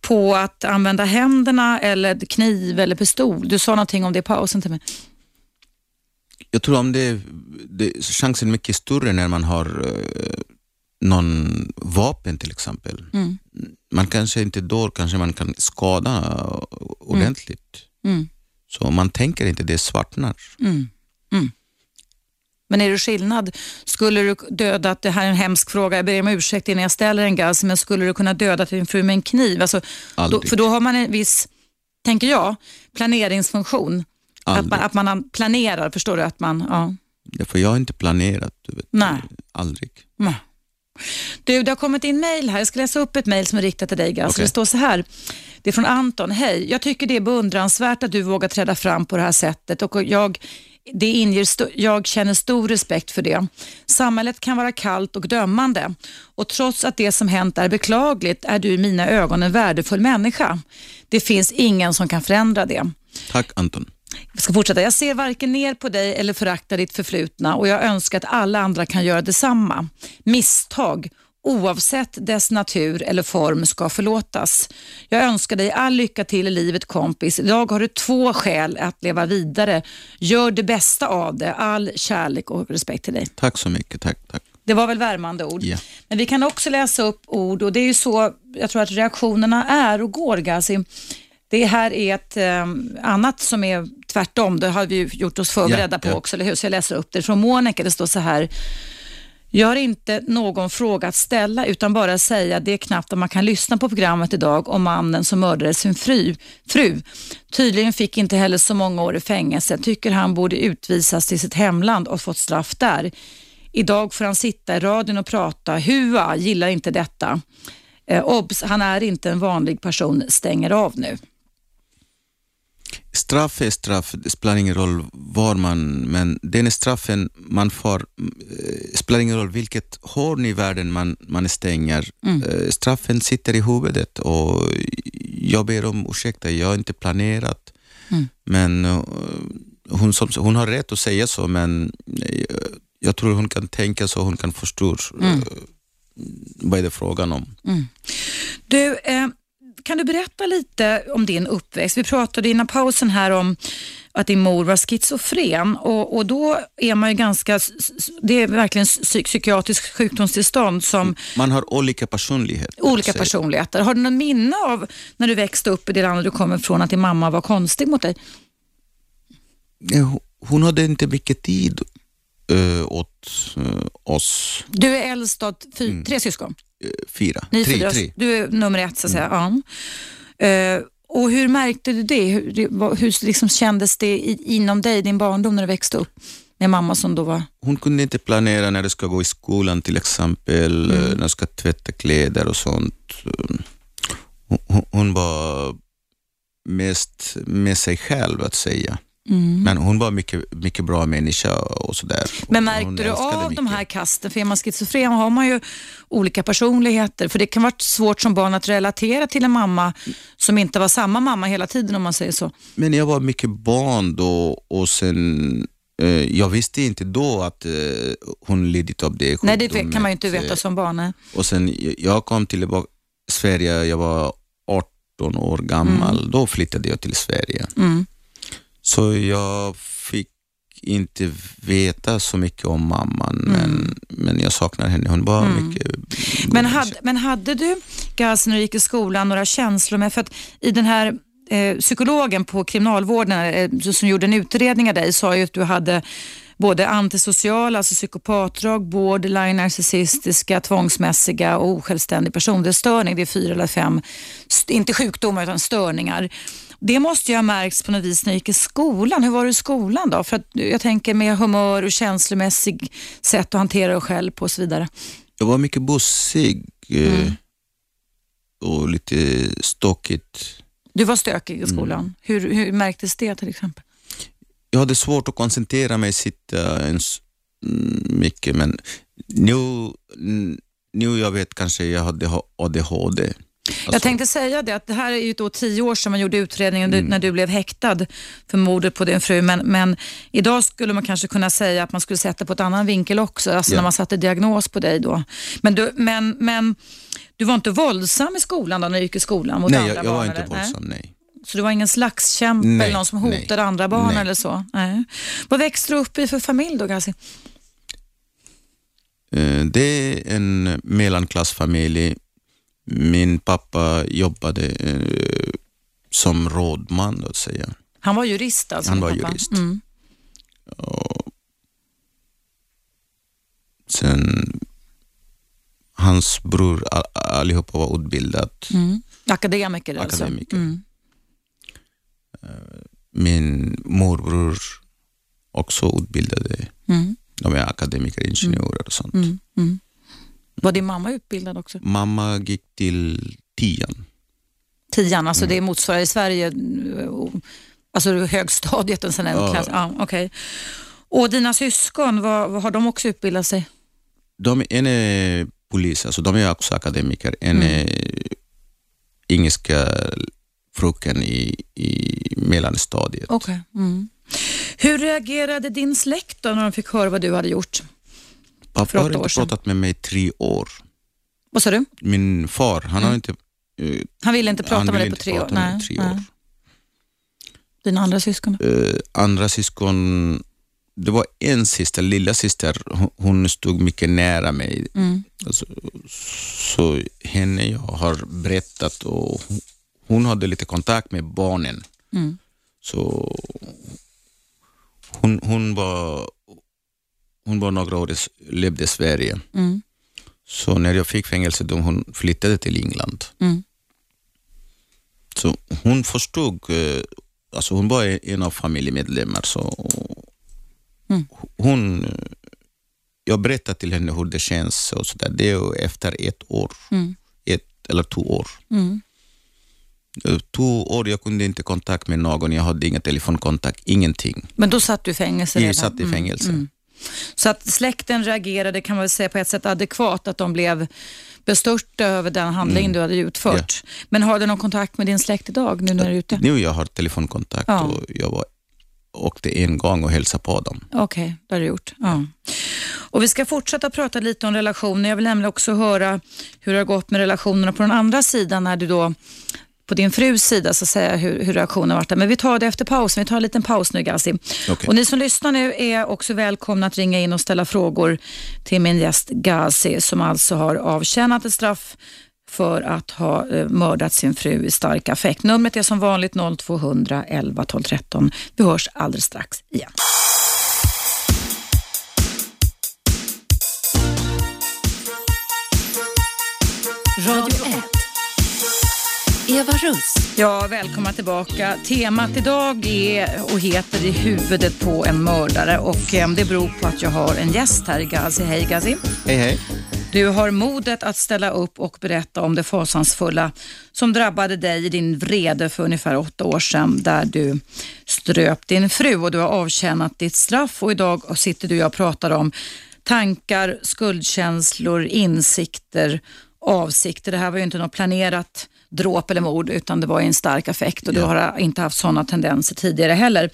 på att använda händerna eller kniv eller pistol? Du sa någonting om det i pausen till mig. Jag tror om det, det chansen är mycket större när man har uh, någon vapen till exempel. Mm. Man kanske inte då kanske man kan skada ordentligt. Mm. Mm. Så man tänker inte, det svartnar. Mm. Mm. Men är det skillnad? Skulle du döda, det här är en hemsk fråga, jag ber om ursäkt innan jag ställer en gas, men skulle du kunna döda din fru med en kniv? Alltså, då, för då har man en viss, tänker jag, planeringsfunktion. Att man, att man planerar, förstår du? Att man, ja. Ja, för jag har inte planerat. Du vet. Nej. Aldrig. Nej. Du, det har kommit in mail här. Jag ska läsa upp ett mail som är riktat till dig, Gas. Okej. Det står så här. Det är från Anton. Hej, jag tycker det är beundransvärt att du vågar träda fram på det här sättet och jag, det inger jag känner stor respekt för det. Samhället kan vara kallt och dömande och trots att det som hänt är beklagligt är du i mina ögon en värdefull människa. Det finns ingen som kan förändra det. Tack Anton. Jag ska fortsätta. Jag ser varken ner på dig eller föraktar ditt förflutna och jag önskar att alla andra kan göra detsamma. Misstag, oavsett dess natur eller form, ska förlåtas. Jag önskar dig all lycka till i livet kompis. Idag har du två skäl att leva vidare. Gör det bästa av det. All kärlek och respekt till dig. Tack så mycket. Tack, tack. Det var väl värmande ord. Ja. Men vi kan också läsa upp ord och det är ju så jag tror att reaktionerna är och går Gazi. Det här är ett eh, annat som är tvärtom. Det har vi ju gjort oss förberedda Ja, på ja. också, eller hur? Så jag läser upp det. Från Monica, det står så här. Jag har inte någon fråga att ställa utan bara säga det är knappt att man kan lyssna på programmet idag om mannen som mördade sin fru. fru. Tydligen fick inte heller så många år i fängelse. Tycker han borde utvisas till sitt hemland och fått straff där. Idag får han sitta i radion och prata. Hua gillar inte detta. Eh, obs, han är inte en vanlig person. Stänger av nu. Straff är straff, det spelar ingen roll var man, men den straffen man får, eh, spelar ingen roll vilket hörn i världen man, man stänger. Eh, Straffen sitter i huvudet och jag ber om ursäkt, jag har inte planerat. Men eh, hon, som, hon har rätt att säga så, men jag tror hon kan tänka så, hon kan förstå eh, vad är det frågan om. Du, eh, kan du berätta lite om din uppväxt? Vi pratade innan pausen här om att din mor var schizofren och, och då är man ju ganska, det är verkligen psyk, psykiatrisk sjukdomstillstånd som Man har olika personligheter. olika personligheter. Har du någon minne av när du växte upp i det land du kommer ifrån att din mamma var konstig mot dig? Hon- hade inte mycket tid uh, åt eh, oss Du är äldst av fy, tre syskon. Fyra. Ni tre, tre. Du är nummer ett så att säga. Ja. Eh, och hur märkte du det? Hur, hur liksom kändes det i, inom dig, din barndom när du växte upp? Med mamma som då var... Hon kunde inte planera när det ska gå i skolan till exempel, Mm. eh, när det ska tvätta kläder och sånt. Hon- hon var mest med sig själv att säga. Men hon var mycket, mycket bra människa och sådär. Men märkte du av de mycket. här kasten? För är man schizofren har man ju olika personligheter. För det kan vara svårt som barn att relatera till en mamma som inte var samma mamma hela tiden om man säger så. Men jag var mycket barn då och sen, eh, jag visste inte då att eh, hon lidit av det Nej, det sjukdomen. kan man ju inte veta Eh, som barn. nej. Och sen, jag kom till Sverige, jag var 18 år gammal, då flyttade jag till Sverige. Mm. Så jag fick inte veta så mycket om mamman, men, men jag saknar henne. Hon var mycket Mm. Men, människa. hade, men hade du, Gaz, när du gick i skolan, några känslor med, för att i den här eh, psykologen på kriminalvården eh, som gjorde en utredning av dig sa ju att du hade både antisociala, alltså psykopatdrag, borderline, narcissistiska, tvångsmässiga och osjälvständig personlighetsstörning. Det är fyra eller fem, inte sjukdomar utan störningar. Det måste ju ha märkts på något vis när du gick i skolan. Hur var du i skolan då? För jag tänker med humör och känslomässig sätt att hantera dig själv på och så vidare. Jag var mycket bussig eh, Mm. och lite stockigt. Du var stökig i skolan. Hur, hur märktes det till exempel? Jag hade svårt att koncentrera mig, sitta ens mm, mycket, men nu, mm, nu jag vet kanske jag hade ha- ADHD. Alltså, Jag tänkte säga det, att det här är ju då tio år sedan man gjorde utredningen du- när du blev häktad för mordet på din fru. Men, men idag skulle man kanske kunna säga att man skulle sätta på ett annan vinkel också, alltså Ja. när man satte diagnos på dig då. Men du, men, men du var inte våldsam i skolan då, när du gick i skolan mot nej, andra jag, jag barn? var inte eller? Nej? våldsam, nej. Så du var ingen slagskämpe Nej, eller någon som nej, hotade andra barn nej. eller så? Nej. Vad växte du upp i för familj då, Gassi? Eh, Det är en mellanklassfamilj. Min pappa jobbade eh, som rådman, att säga. Han var jurist alltså? Han var pappa. jurist. Mm. Och Sen hans bror, allihopa var utbildade. Mm. Akademiker alltså? Akademiker. Mm. Min morbror också utbildade. Mm. De är akademiker, ingenjörer och sånt. Mm. Mm. Var din mamma utbildad också? Mamma gick till tian. Tian, alltså det motsvarar i Sverige alltså högstadiet? En sån här ja. klass. Ja, okay. Och dina syskon, vad, vad, har de också utbildat sig? De, en är polis, alltså de är också akademiker. En mm. är engelska fruken i, i mellanstadiet. Okay. Mm. Hur reagerade din släkt när de fick höra vad du hade gjort? Pappa har inte pratat med mig i tre år. Vad sa du? Min far, han mm. har inte... Uh, han ville inte prata med dig på tre år? Nej, tre år. Nej. Dina andra syskon? Uh, andra syskon, det var en syster, lilla syster, hon stod mycket nära mig. Mm. Alltså, så henne jag har berättat och hon hade lite kontakt med barnen. Mm. Så hon, hon, var, hon var några år, levde i Sverige. Mm. Så när jag fick fängelse, då hon flyttade till England. Mm. Så hon förstod, eh, alltså hon var en av familjemedlemmar. Så mm. hon, jag berättade till henne hur det känns och så där. Det är efter ett år, mm. ett eller två år. Mm. Eh, två år jag kunde inte kontakt med någon, jag hade ingen telefonkontakt, ingenting. Men då satt du i fängelse redan? Jag satt i mm, fängelse. Så att släkten reagerade kan man säga på ett sätt adekvat, att de blev bestörta över den handling mm. du hade utfört. Ja. Men har du någon kontakt med din släkt idag nu när du är ute? Nu jag har telefonkontakt ja. och jag var, åkte en gång och hälsade på dem. Okej, okay, det har du gjort. Ja. Och Vi ska fortsätta prata lite om relationer. Jag vill nämligen också höra hur det har gått med relationerna på den andra sidan när du då på din frus sida så att säga, hur, hur reaktionen har varit där. Men vi tar det efter pausen. Vi tar en liten paus nu Gazi. Okay. Och ni som lyssnar nu är också välkomna att ringa in och ställa frågor till min gäst Gazi som alltså har avtjänat ett straff för att ha eh, mördat sin fru i stark affekt. Numret är som vanligt 0200 11 12 13. Vi hörs alldeles strax igen. Radio 1 Eva Russ. Ja, välkomna tillbaka. Temat idag är och heter I huvudet på en mördare och eh, det beror på att jag har en gäst här, Gazi. Hej Gazi. Hej hej. Du har modet att ställa upp och berätta om det fasansfulla som drabbade dig i din vrede för ungefär åtta år sedan där du ströp din fru och du har avtjänat ditt straff och idag sitter du och pratar om tankar, skuldkänslor, insikter, avsikter. Det här var ju inte något planerat dråp eller mord utan det var en stark affekt och ja. du har inte haft sådana tendenser tidigare heller.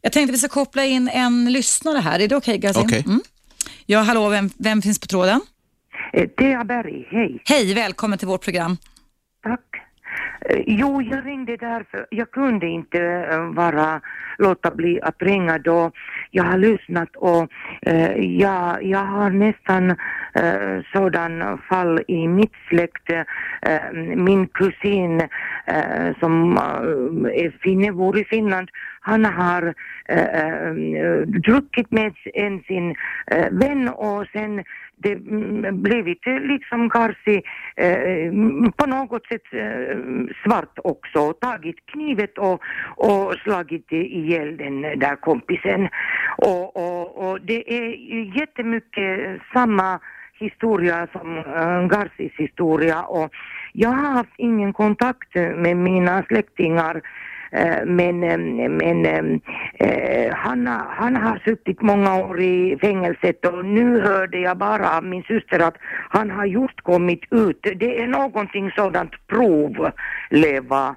Jag tänkte vi ska koppla in en lyssnare här. Är det okej okay, Gazin? Okay. Mm. Ja, hallå, vem, vem finns på tråden? Eh, Thea Berg, hej. Hej, välkommen till vårt program. Eh, jo, jag ringde därför, jag kunde inte eh, vara, låta bli att ringa då jag har lyssnat och eh, jag, jag har nästan eh, sådan fall i mitt släkt. Eh, min kusin eh, som eh, är finne, bor i Finland, han har eh, druckit med en sin vän och sen det blivit liksom Garci eh, på något sätt eh, svart också, tagit knivet och, och slagit ihjäl den där kompisen. Och, och, och det är jättemycket samma historia som äh, Garcis historia och jag har haft ingen kontakt med mina släktingar Eh, men, eh, men eh, han, han har suttit många år i fängelset och nu hörde jag bara av min syster att han har just kommit ut. Det är någonting sådant provleva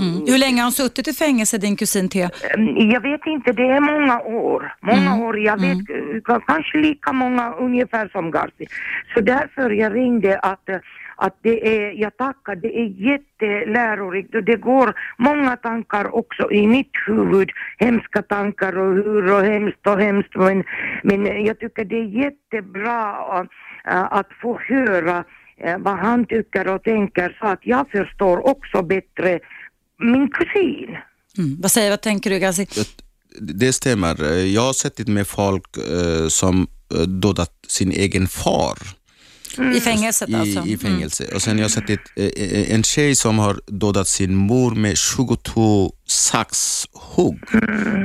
Mm. Hur länge har han suttit i fängelse, din kusin Thea? Jag vet inte, det är många år. Många mm. år, jag vet mm. kanske lika många ungefär som Garci. Så därför jag ringde att att det är, jag tackar, det är jättelärorikt och det går många tankar också i mitt huvud, hemska tankar och hur och hemskt och hemskt men, men jag tycker det är jättebra äh, att få höra äh, vad han tycker och tänker så att jag förstår också bättre min kusin. Mm. Vad säger, vad tänker du Gazi? Det stämmer. Jag har sett med folk eh, som eh, dödat sin egen far I fängelset i, alltså? i fängelse. Och sen jag har sett ett, eh, en tjej som har dödat sin mor med 22 saxhugg.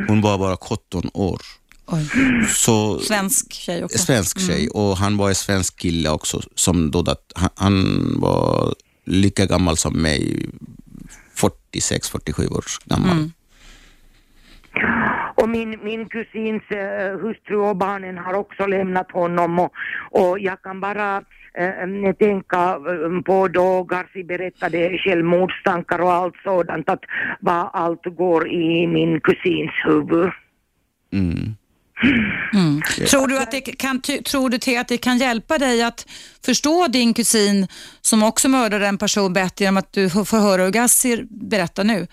Hon var bara 17 år. Oj. Så, Svensk tjej också? svensk tjej och han var en svensk kille också som dödat. Han, han var lika gammal som mig, 46-47 år gammal. Och min, min kusins eh, hustru och barnen har också lämnat honom och, och jag kan bara eh, tänka eh, på då Garci berättade självmordstankar och allt sådant, att vad allt går i min kusins huvud. Mm. Tror du, att det kan, tror du till att det kan hjälpa dig att förstå din kusin som också mördade en person bättre genom att du får får höra hur Gassir berättar nu?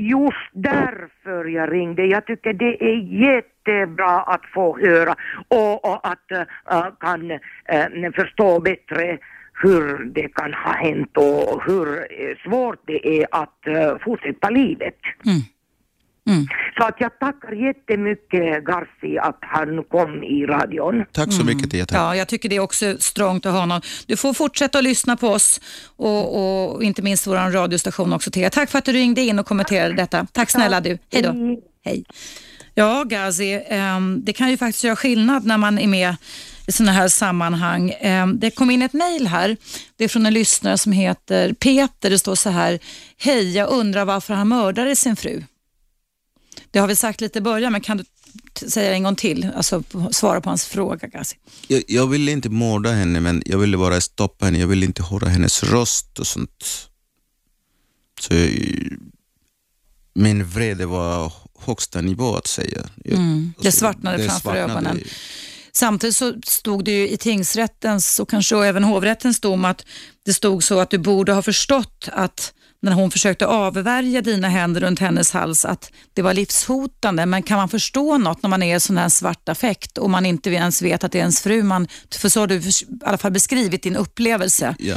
Just därför jag ringde. Jag tycker det är jättebra att få höra och, och att uh, kan uh, förstå bättre hur det kan ha hänt och hur eh, svårt det är att uh, fortsätta livet. Mm. Så att jag tackar jättemycket Garci att han kom i radion. Tack så mycket Tia. Tack. Ja, jag tycker det är också strångt att ha någon. Du får fortsätta att lyssna på oss och, och inte minst vår radiostation också Thea. Tack för att du ringde in och kommenterade detta. Tack snälla du. Hej då. Hej. Ja, Gazi, ehm, det kan ju faktiskt göra skillnad när man är med i sådana här sammanhang. Ehm, det kom in ett mejl här. Det är från en lyssnare som heter Peter. Det står så här. Hej, jag undrar varför han mördade sin fru. Det har vi sagt lite i början, men kan du säga en gång till? Alltså svara på hans fråga, Gazi. Jag, jag ville inte mörda henne, men jag ville bara stoppa henne. Jag ville inte höra hennes röst och sånt. Så jag, min vrede var högsta nivå att säga. Jag, Mm. Det svartnade det framför svartnade. ögonen. Samtidigt så stod det ju i tingsrättens och kanske även hovrättens dom att det stod så att du borde ha förstått att när hon försökte avvärja dina händer runt hennes hals att det var livshotande. Men kan man förstå något när man är i sån här svart affekt och man inte ens vet att det är ens fru? Man, för så har du i alla fall beskrivit din upplevelse. Ja.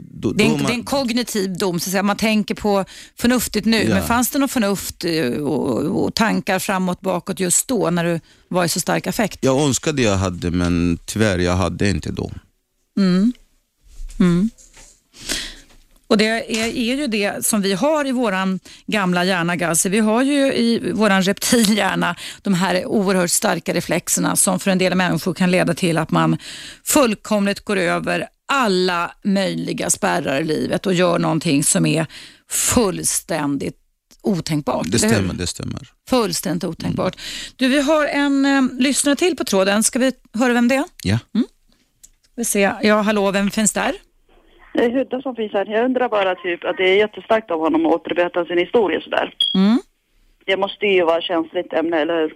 Då, Det är, då en, man- det är en kognitiv dom, så att säga. man tänker på förnuftigt nu, Ja. men fanns det något förnuft eh, och, och tankar framåt, bakåt just då när du var i så stark affekt? Jag önskade jag hade, men tyvärr jag hade inte då. Och det är, är ju det som vi har i våran gamla hjärna, Gazi. Vi har ju i våran reptilhjärna de här oerhört starka reflexerna som för en del människor kan leda till att man fullkomligt går över alla möjliga spärrar i livet och gör någonting som är fullständigt otänkbart. Det stämmer, det stämmer. Fullständigt otänkbart. Du, vi har en eh, lyssnare till på tråden. Ska vi höra vem det är? Ja. Vi se. Ja, hallå, vem finns där? Det är Hudda som finns här. Jag undrar bara typ att det är jättestarkt av honom att återberätta sin historia sådär. Mm. Det måste ju vara känsligt ämne, eller hur?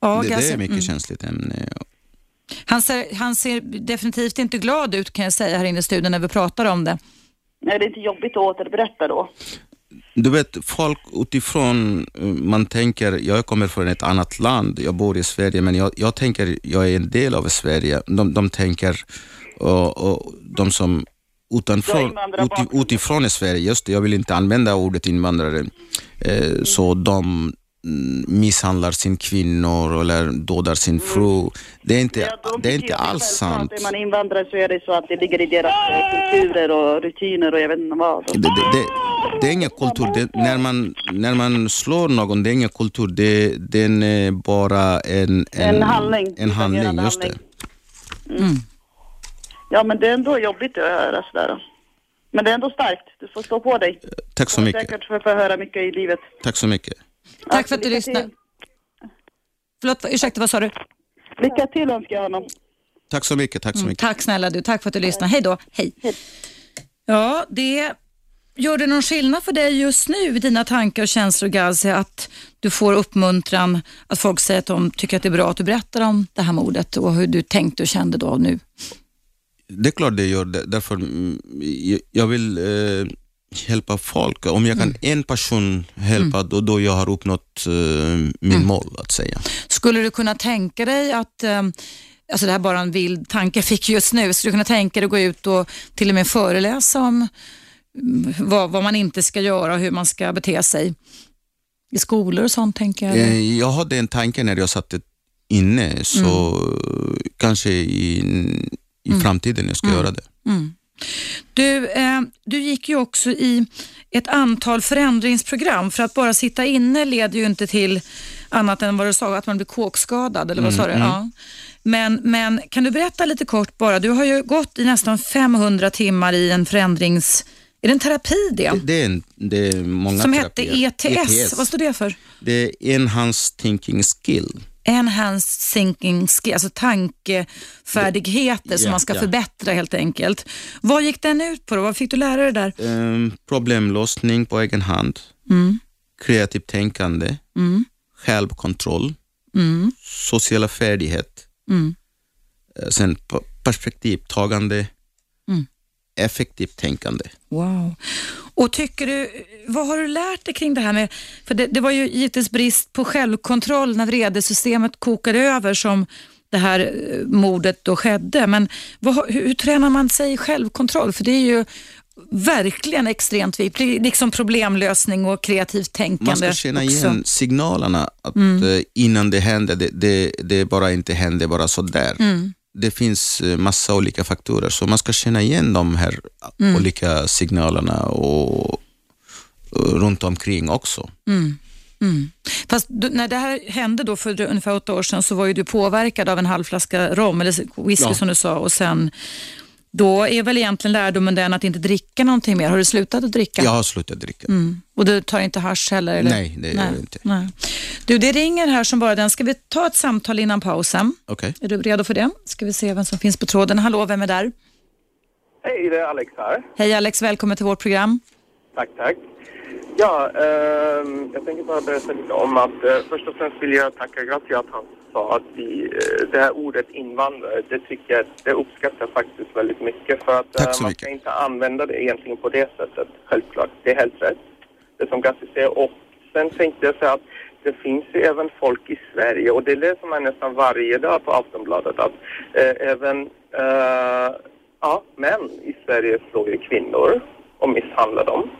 Ja, Det, det Gazi. är mycket Mm. känsligt ämne. Han ser, han ser definitivt inte glad ut kan jag säga här inne i studion när vi pratar om det. Är det inte jobbigt att återberätta då? Du vet, folk utifrån, eh, man tänker, jag kommer från ett annat land, jag bor i Sverige, men jag, jag tänker, jag är en del av Sverige. De, de tänker, och, och de som utanför, bakgrund. utifrån Sverige, just det, jag vill inte använda ordet invandrare, eh, så de mm, misshandlar sin kvinnor eller dödar sin fru. Det är inte, Ja, de det är inte alls sant. Är man invandrare så är det så att det ligger i deras eh, kulturer och rutiner och jag vet inte vad. Det, det, det, det är ingen kultur. Det, när, man, när man slår någon, det är ingen kultur. Det, den är bara en, En handling. En handling, just det. handling. Ja, men det är ändå jobbigt att höra sådär. Men det är ändå starkt. Du får stå på dig. Tack så mycket. säkert få få höra mycket i livet. Tack så mycket. Tack för att du lyssnade. till. Förlåt, ursäkta, vad sa du? Lycka till önskar jag honom. Tack så mycket. Tack så Mm, mycket. tack snälla du, tack för att du lyssnade. Hej då, hej. Ja, det gör det någon skillnad för dig just nu i dina tankar och känslor Gazi att du får uppmuntran, att folk säger att de tycker att det är bra att du berättar om det här mordet och hur du tänkte och kände då nu? Det är klart det gör det. Därför mm, jag- vill eh, hjälpa folk. Om jag kan en person hjälpa, då, då jag har uppnått eh, min mål, att säga. Skulle du kunna tänka dig att, eh, alltså det här är bara en vild tanke jag fick just nu, skulle du kunna tänka dig att gå ut och till och med föreläsa om mm, vad, vad man inte ska göra och hur man ska bete sig? I skolor och sånt tänker jag. Eh, Jag hade en tanke när jag satt inne så kanske i, i framtiden jag ska göra det. Du, eh, du gick ju också i ett antal förändringsprogram för att bara sitta inne leder ju inte till annat än vad du sa, att man blir kåkskadad eller vad sa du? Ja. Men, men kan du berätta lite kort bara, du har ju gått i nästan 500 timmar i en förändrings... Är det en terapi det? Det, det, är, en, det är många Som hette terapier. ETS. Vad står det för? Det är Enhanced Thinking Skill. Enhanced thinking skill, alltså tankefärdigheter som Ja, man ska ja. förbättra helt enkelt. Vad gick den ut på då? Vad fick du lära dig där? Ehm, problemlösning på egen hand, Mm. kreativt tänkande, självkontroll, sociala färdighet, Mm. eh, sen perspektivtagande, Mm. effektivt tänkande. Wow. Och tycker du, vad har du lärt dig kring det här med, för det, det var ju givetvis brist på självkontroll när vredesystemet kokade över som det här eh, mordet då skedde. Men vad, hur, hur tränar man sig i självkontroll? För det är ju verkligen extremt viktigt, liksom problemlösning och kreativt tänkande. Man ska känna också. igen signalerna att Mm. eh, innan det händer, det, det, det bara inte händer bara sådär. Mm. Det finns eh, massa olika faktorer, så man ska känna igen de här Mm. olika signalerna och, och runt omkring också. Fast du, när det här hände då för ungefär åtta år sedan så var ju du påverkad av en halv flaska rom eller whisky Ja. som du sa och sen då är väl egentligen lärdomen den att inte dricka någonting mer. Har du slutat att dricka? Jag har slutat dricka. Mm. Och du tar inte hasch heller? Eller? Nej, det gör jag inte. Nej. Du, det ringer här som bara den. Ska vi ta ett samtal innan pausen? Okej. Är du redo för det? Ska vi se vem som finns på tråden. Hallå, vem är där? Hej, det är Alex här. Hej Alex, välkommen till vårt program. Tack, tack. Ja, ehm, jag tänker bara berätta lite om att eh, först och främst vill jag tacka Gatti att han sa att vi, eh, det här ordet invandrare, det tycker jag, det uppskattar jag faktiskt väldigt mycket för att eh, man mycket. ska inte använda det egentligen på det sättet, självklart. Det är helt rätt, det som Gatti säger. Och sen tänkte jag säga att det finns ju även folk i Sverige och det läser man nästan varje dag på Aftonbladet att eh, även eh, ja, män i Sverige slår ju kvinnor och misshandlar dem.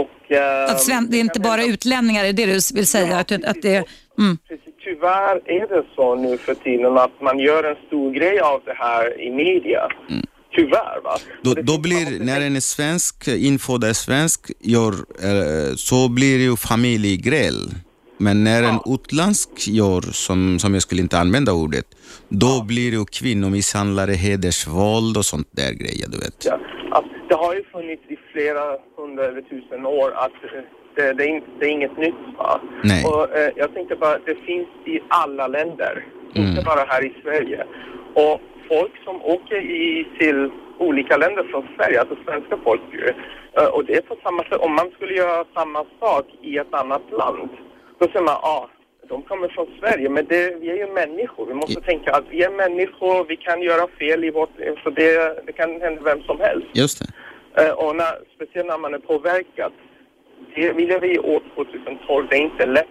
Och, eh, Att sven- det är inte bara utlänningar, är det du vill säga? Ja, att, att det, mm. Tyvärr är det så nu för tiden att man gör en stor grej av det här i media. Tyvärr va. Då, då blir, när en är svensk, infödd är svensk, gör, eh, så blir det ju familjegräl. Men när en utländsk gör, som, som jag skulle inte använda ordet, då blir det ju kvinnomisshandlare, hedersvåld och sånt där grejer, du vet. Ja, att det har ju funnits i flera hundra eller tusen år att eh, det, det, är, inte, det är inget nytt. Va? Nej. Och, eh, jag tänkte bara, det finns i alla länder, Mm. inte bara här i Sverige. Och folk som åker i, till olika länder från Sverige, alltså svenska folk ju, eh, och det är på samma sätt, om man skulle göra samma sak i ett annat land, då säger man, ja, ah, de kommer från Sverige, men det, vi är ju människor. Vi måste tänka att vi är människor, vi kan göra fel i vårt så det, det kan hända vem som helst. Just det. Eh, och när, speciellt när man är påverkad. Det, vi lever i år 2012, det är inte lätt.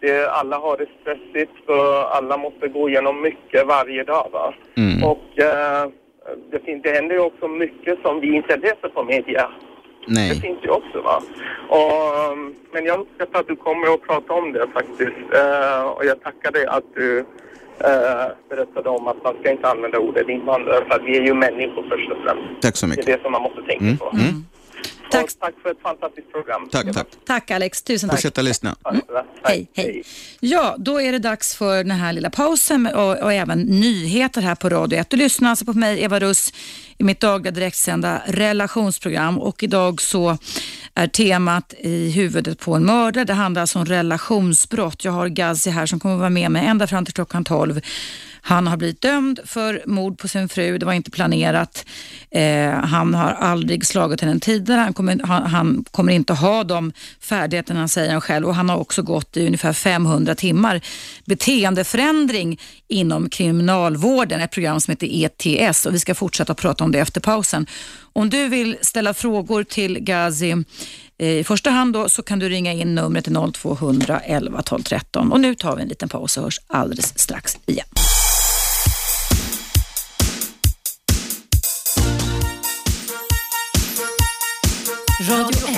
Det, alla har det stressigt, för alla måste gå igenom mycket varje dag. Va? Mm. Och eh, det, fin- det händer ju också mycket som vi inte läser på media. Det Nej. finns ju också va. Och, um, men jag uppskattar att du kommer att prata om det faktiskt. Eh, och jag tackar dig att du eh, berättade om att man ska inte använda ordet invandrare för att vi är ju människor först och främst. Tack så Det är mycket. det som man måste tänka Mm. på. Mm. Tack. Och tack för ett fantastiskt program. Tack, tack. Tack Alex, tusen tack. Fortsätta lyssna. Ha det bra. Hej, hej. Ja, då är det dags för den här lilla pausen och, och även nyheter här på Radio 1. Du lyssnar alltså på mig, Eva Russ, i mitt dagliga direktsända relationsprogram och idag så är temat i huvudet på en mördare. Det handlar alltså om relationsbrott. Jag har Gazi här som kommer att vara med mig ända fram till klockan 12. Han har blivit dömd för mord på sin fru. Det var inte planerat. Eh, han har aldrig slagit henne tidigare. Han kommer, han, han kommer inte ha de färdigheterna, säger han själv. Och han har också gått i ungefär 500 timmar beteendeförändring inom kriminalvården. Ett program som heter ETS och vi ska fortsätta prata om det efter pausen. Om du vill ställa frågor till Gazi eh, i första hand då, så kan du ringa in numret 0200 11 12 13. Och nu tar vi en liten paus och hörs alldeles strax igen. Radio 1.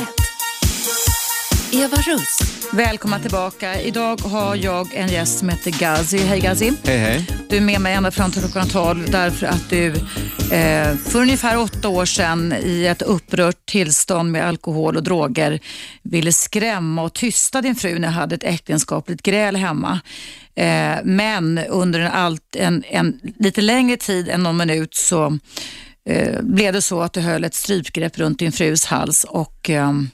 Eva Russ. Välkomna tillbaka. Idag har jag en gäst som heter Gazi. Hej Gazi. Hej, hej. Du är med mig ända fram till klockan 12 därför att du eh, för ungefär åtta år sedan i ett upprört tillstånd med alkohol och droger ville skrämma och tysta din fru när jag hade ett äktenskapligt gräl hemma. Eh, men under en, allt, en, en lite längre tid än någon minut så eh, blev det så att du höll ett strypgrepp runt din frus hals och ehm,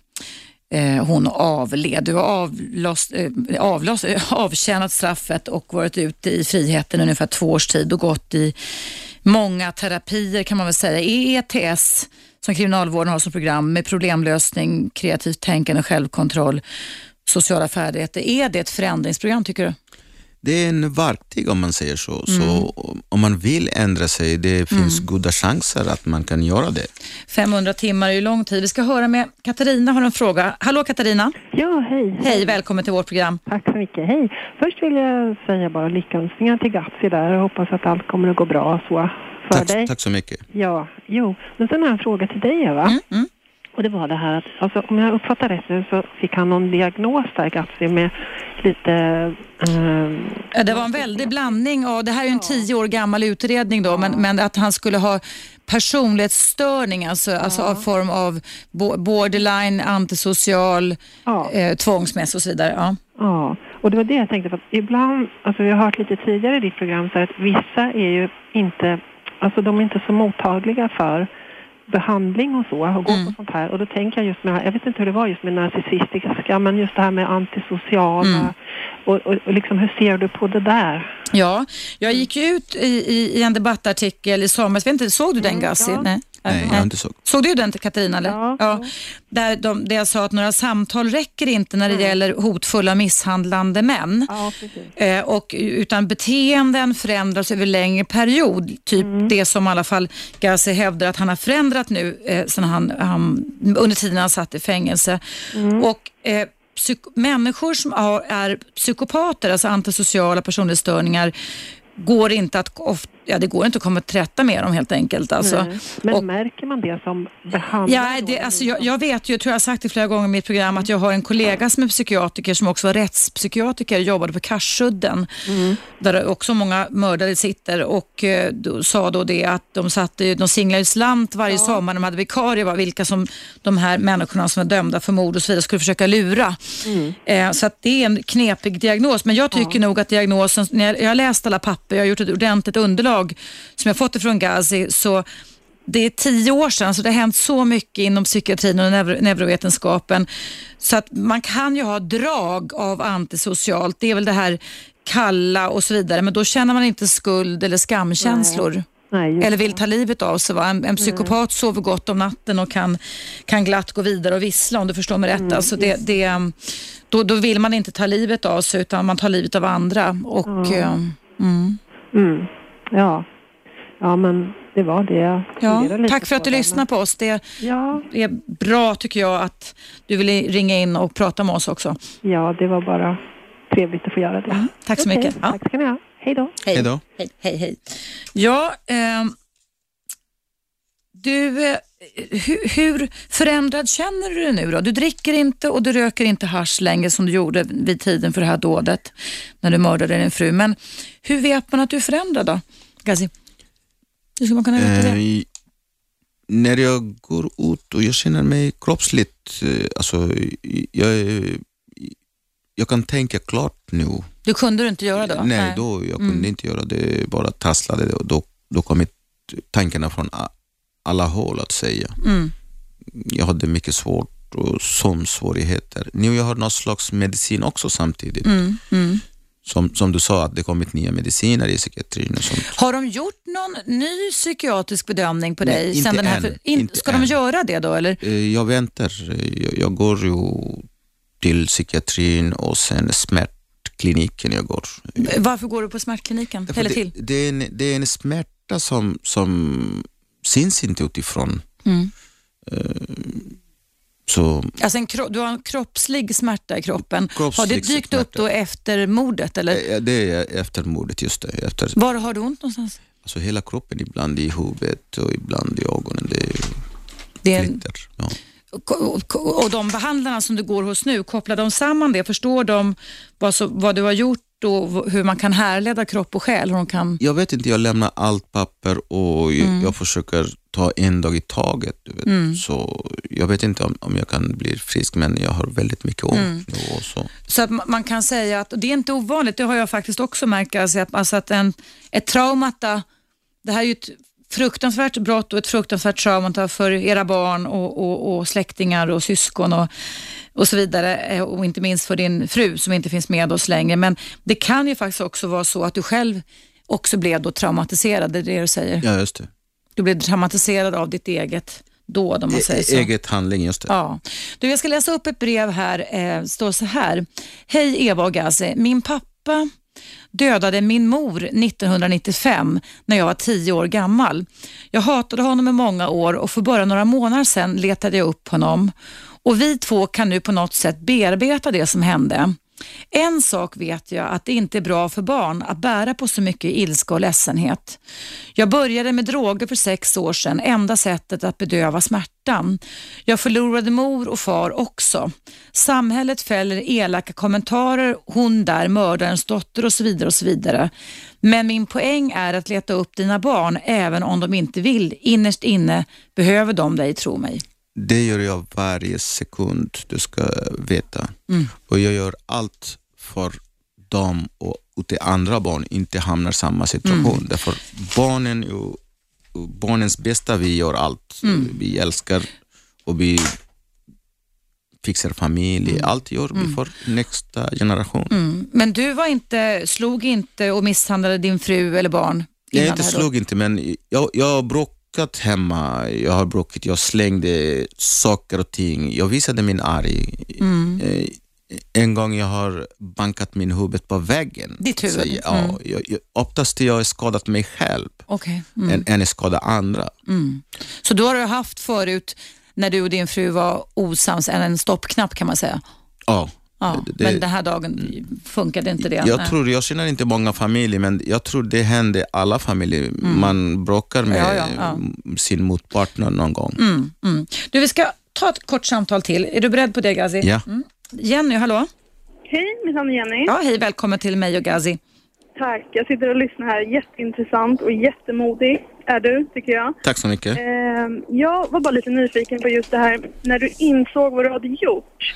eh, hon avled. Du har avlost, eh, avlost, eh, avtjänat straffet och varit ute i friheten ungefär två års tid och gått i många terapier kan man väl säga. EETS som kriminalvården har som program med problemlösning, kreativt tänkande, självkontroll, sociala färdigheter. Är det ett förändringsprogram tycker du? Det är en verktyg om man säger så. Mm. Så om man vill ändra sig, det finns goda chanser att man kan göra det. 500 timmar är ju lång tid. Vi ska höra med Katarina har en fråga. Hallå Katarina! Ja, hej. Hej, välkommen till vårt program. Tack så mycket. Hej. Först vill jag säga bara lyckönskningar till Gatsi där och hoppas att allt kommer att gå bra så för dig. Tack, tack så mycket. Ja, jo. Men sen har jag en fråga till dig Eva. Mm, mm. Och det var det här att, alltså, om jag uppfattar rätt nu så fick han någon diagnos där, Gatsi, med lite... Ja, Det var en väldig blandning av, det här är ju en tio år gammal utredning då, men, men att han skulle ha personlighetsstörning, alltså, alltså av form av bo- borderline, antisocial, ja. eh, tvångsmässig och så vidare. Ja. Ja, och det var det jag tänkte på. Att ibland, alltså vi har hört lite tidigare i ditt program så att vissa är ju inte, alltså de är inte så mottagliga för behandling och så, och gå Mm. på sånt här. Och då tänker jag just med, jag vet inte hur det var just med narcissistiska, men just det här med antisociala. Mm. Och, och, och liksom, hur ser du på det där? Ja, jag gick ju ut i, i, i en debattartikel i somras, vet inte, såg du den Gassi? ja. Nej. Nej, jag har inte så. Såg du den Katarina? Eller? Ja. Där, de, där jag sa att några samtal räcker inte när det gäller hotfulla misshandlande män. Ja, precis. Eh, och, utan beteenden förändras över längre period. Typ det som i alla fall Gassi hävdar att han har förändrat nu eh, sen han, han, under tiden han satt i fängelse. Och eh, psyk- Människor som har, är psykopater, alltså antisociala personlighetsstörningar, går inte att, of, ja, det går inte att komma till rätta med dem helt enkelt. Alltså. Nej. Men och- märker man det som behandlare? Ja, det, alltså, jag, jag vet ju, jag tror jag har sagt det flera gånger i mitt program, att jag har en kollega som är psykiatriker som också var rättspsykiatriker och jobbade på Karsudden, där också många mördare sitter och eh, då, sa då det att de, satte, de singlade slant varje sommar när de hade vikarier, var vilka som de här människorna som var dömda för mord och så vidare skulle försöka lura. Eh, så att det är en knepig diagnos, men jag tycker nog att diagnosen, när jag, jag har läst alla papper, jag har gjort ett ordentligt underlag som jag fått ifrån Gazi, så det är tio år sedan, så det har hänt så mycket inom psykiatrin och neuro, neurovetenskapen. Så att man kan ju ha drag av antisocialt. Det är väl det här kalla och så vidare, men då känner man inte skuld eller skamkänslor. Nej, just Eller vill ta livet av sig. Va? En, en psykopat sover gott om natten och kan, kan glatt gå vidare och vissla om du förstår mig rätt. Mm, alltså det, det, då, då vill man inte ta livet av sig utan man tar livet av andra. Och, eh, mm. Mm. Ja. ja, men det var det jag ja, lite tack för att du lyssnar på oss. Det, Ja, är bra tycker jag att du vill ringa in och prata med oss också. ja, det var bara trevligt att få göra det. Tack så Okej, mycket. Ja. Tack ska ni ha. Hej då. Hej då. Hej, hej, hej. Ja, ehm, du, eh, hur, hur förändrad känner du dig nu då? Du dricker inte och du röker inte hasch längre som du gjorde vid tiden för det här dådet när du mördade din fru. Men hur vet man att du är förändrad då, Gazi? Hur ska man kunna veta det? Eh, när jag går ut och jag känner mig kroppsligt, eh, alltså jag, jag kan tänka klart nu. Du kunde du inte göra då? Nej, då jag kunde Mm. inte göra det, bara tasslade och då, då kom tankarna från a- alla håll att säga. Mm. Jag hade mycket svårt och sömnsvårigheter. Nu jag har någon slags medicin också samtidigt. Mm. Mm. Som, som du sa, att det kommit nya mediciner i psykiatrin och sånt. Har de gjort någon ny psykiatrisk bedömning på Nej, dig? inte den här för- in, Inte ska de än. göra det då eller? Eh, Jag väntar. Jag, jag går ju till psykiatrin och sen smärtkliniken jag går. Varför går du på smärtkliniken? Eller det, till? det, är en, det är en smärta som, som syns inte utifrån. Mm. Så Alltså en du har en kroppslig smärta i kroppen. har det Kroppslig dykt upp smärta. då efter mordet eller? eh, det är efter mordet, just det. Efter, Var har du ont någonstans? alltså hela kroppen, ibland i huvudet och ibland i ögonen. Det Det är, flyttar. Ja. och de behandlarna som du går hos nu, kopplar de samman det? Förstår de vad, så, vad du har gjort och hur man kan härleda kropp och själ? Hur de kan... Jag vet inte, jag lämnar allt papper och mm. jag försöker ta en dag i taget. Du vet. Mm. Så jag vet inte om, om jag kan bli frisk, men jag har väldigt mycket ont mm. nu. så så att man kan säga att, det är inte ovanligt, det har jag faktiskt också märkt, alltså att, alltså att en, ett traumata, det här är ju ett fruktansvärt brott och ett fruktansvärt trauma för era barn och, och, och släktingar och syskon och, och så vidare. Eh, och inte minst för din fru som inte finns med oss längre. Men det kan ju faktiskt också vara så att du själv också blev då traumatiserad, det är det du säger? Ja, just det. Du blev traumatiserad av ditt eget dåd om man e säger så. Eget handling, just det. Ja. Du, jag ska läsa upp ett brev här. Det eh, står så här. Hej Eva och Gazi. Min pappa dödade min mor 1995 när jag var tio år gammal. Jag hatade honom i många år och för bara några månader sedan letade jag upp honom. Och vi två kan nu på något sätt bearbeta det som hände. En sak vet jag att det inte är bra för barn att bära på så mycket ilska och ledsenhet. Jag började med droger för sex år sedan, enda sättet att bedöva smärtan. Jag förlorade mor och far också. Samhället fäller elaka kommentarer, hon där, mördarens dotter och så vidare och så vidare. Men min poäng är att leta upp dina barn även om de inte vill. Innerst inne behöver de dig, tro mig. Det gör jag varje sekund, du ska veta. Mm. Och jag gör allt för dem och att andra barn inte hamnar i samma situation. Mm. Därför barnen, barnens bästa, vi gör allt. Mm. Vi älskar och vi fixar familj. Mm. Allt gör vi mm. för nästa generation. Mm. Men du var inte, slog inte och misshandlade din fru eller barn? Jag inte slog inte, men jag, jag bråk bråkat hemma, jag har bråkat, jag slängde saker och ting. Jag visade min arg. Mm. Eh, en gång jag har bankat min huvud på väggen. Ditt huvud? Så, ja, mm. jag, jag, oftast jag har skadat mig själv okay. mm. än, än att skada andra. Mm. Så då har du haft förut, när du och din fru var osams, en stoppknapp kan man säga? Ja. Ja, det, men den här dagen funkade inte det? Jag, tror, jag känner inte många familjer, men jag tror det händer alla familjer. Mm. Man bråkar med ja, ja, ja. sin motpartner någon gång. Mm, mm. Du, vi ska ta ett kort samtal till. Är du beredd på det, Gazi? Ja. Mm. Jenny, hallå? Hej, mitt namn är Jenny. Ja, hej, välkommen till mig och Gazi. Tack, jag sitter och lyssnar här. Jätteintressant och jättemodig är du, tycker jag. Tack så mycket. Eh, jag var bara lite nyfiken på just det här, när du insåg vad du hade gjort.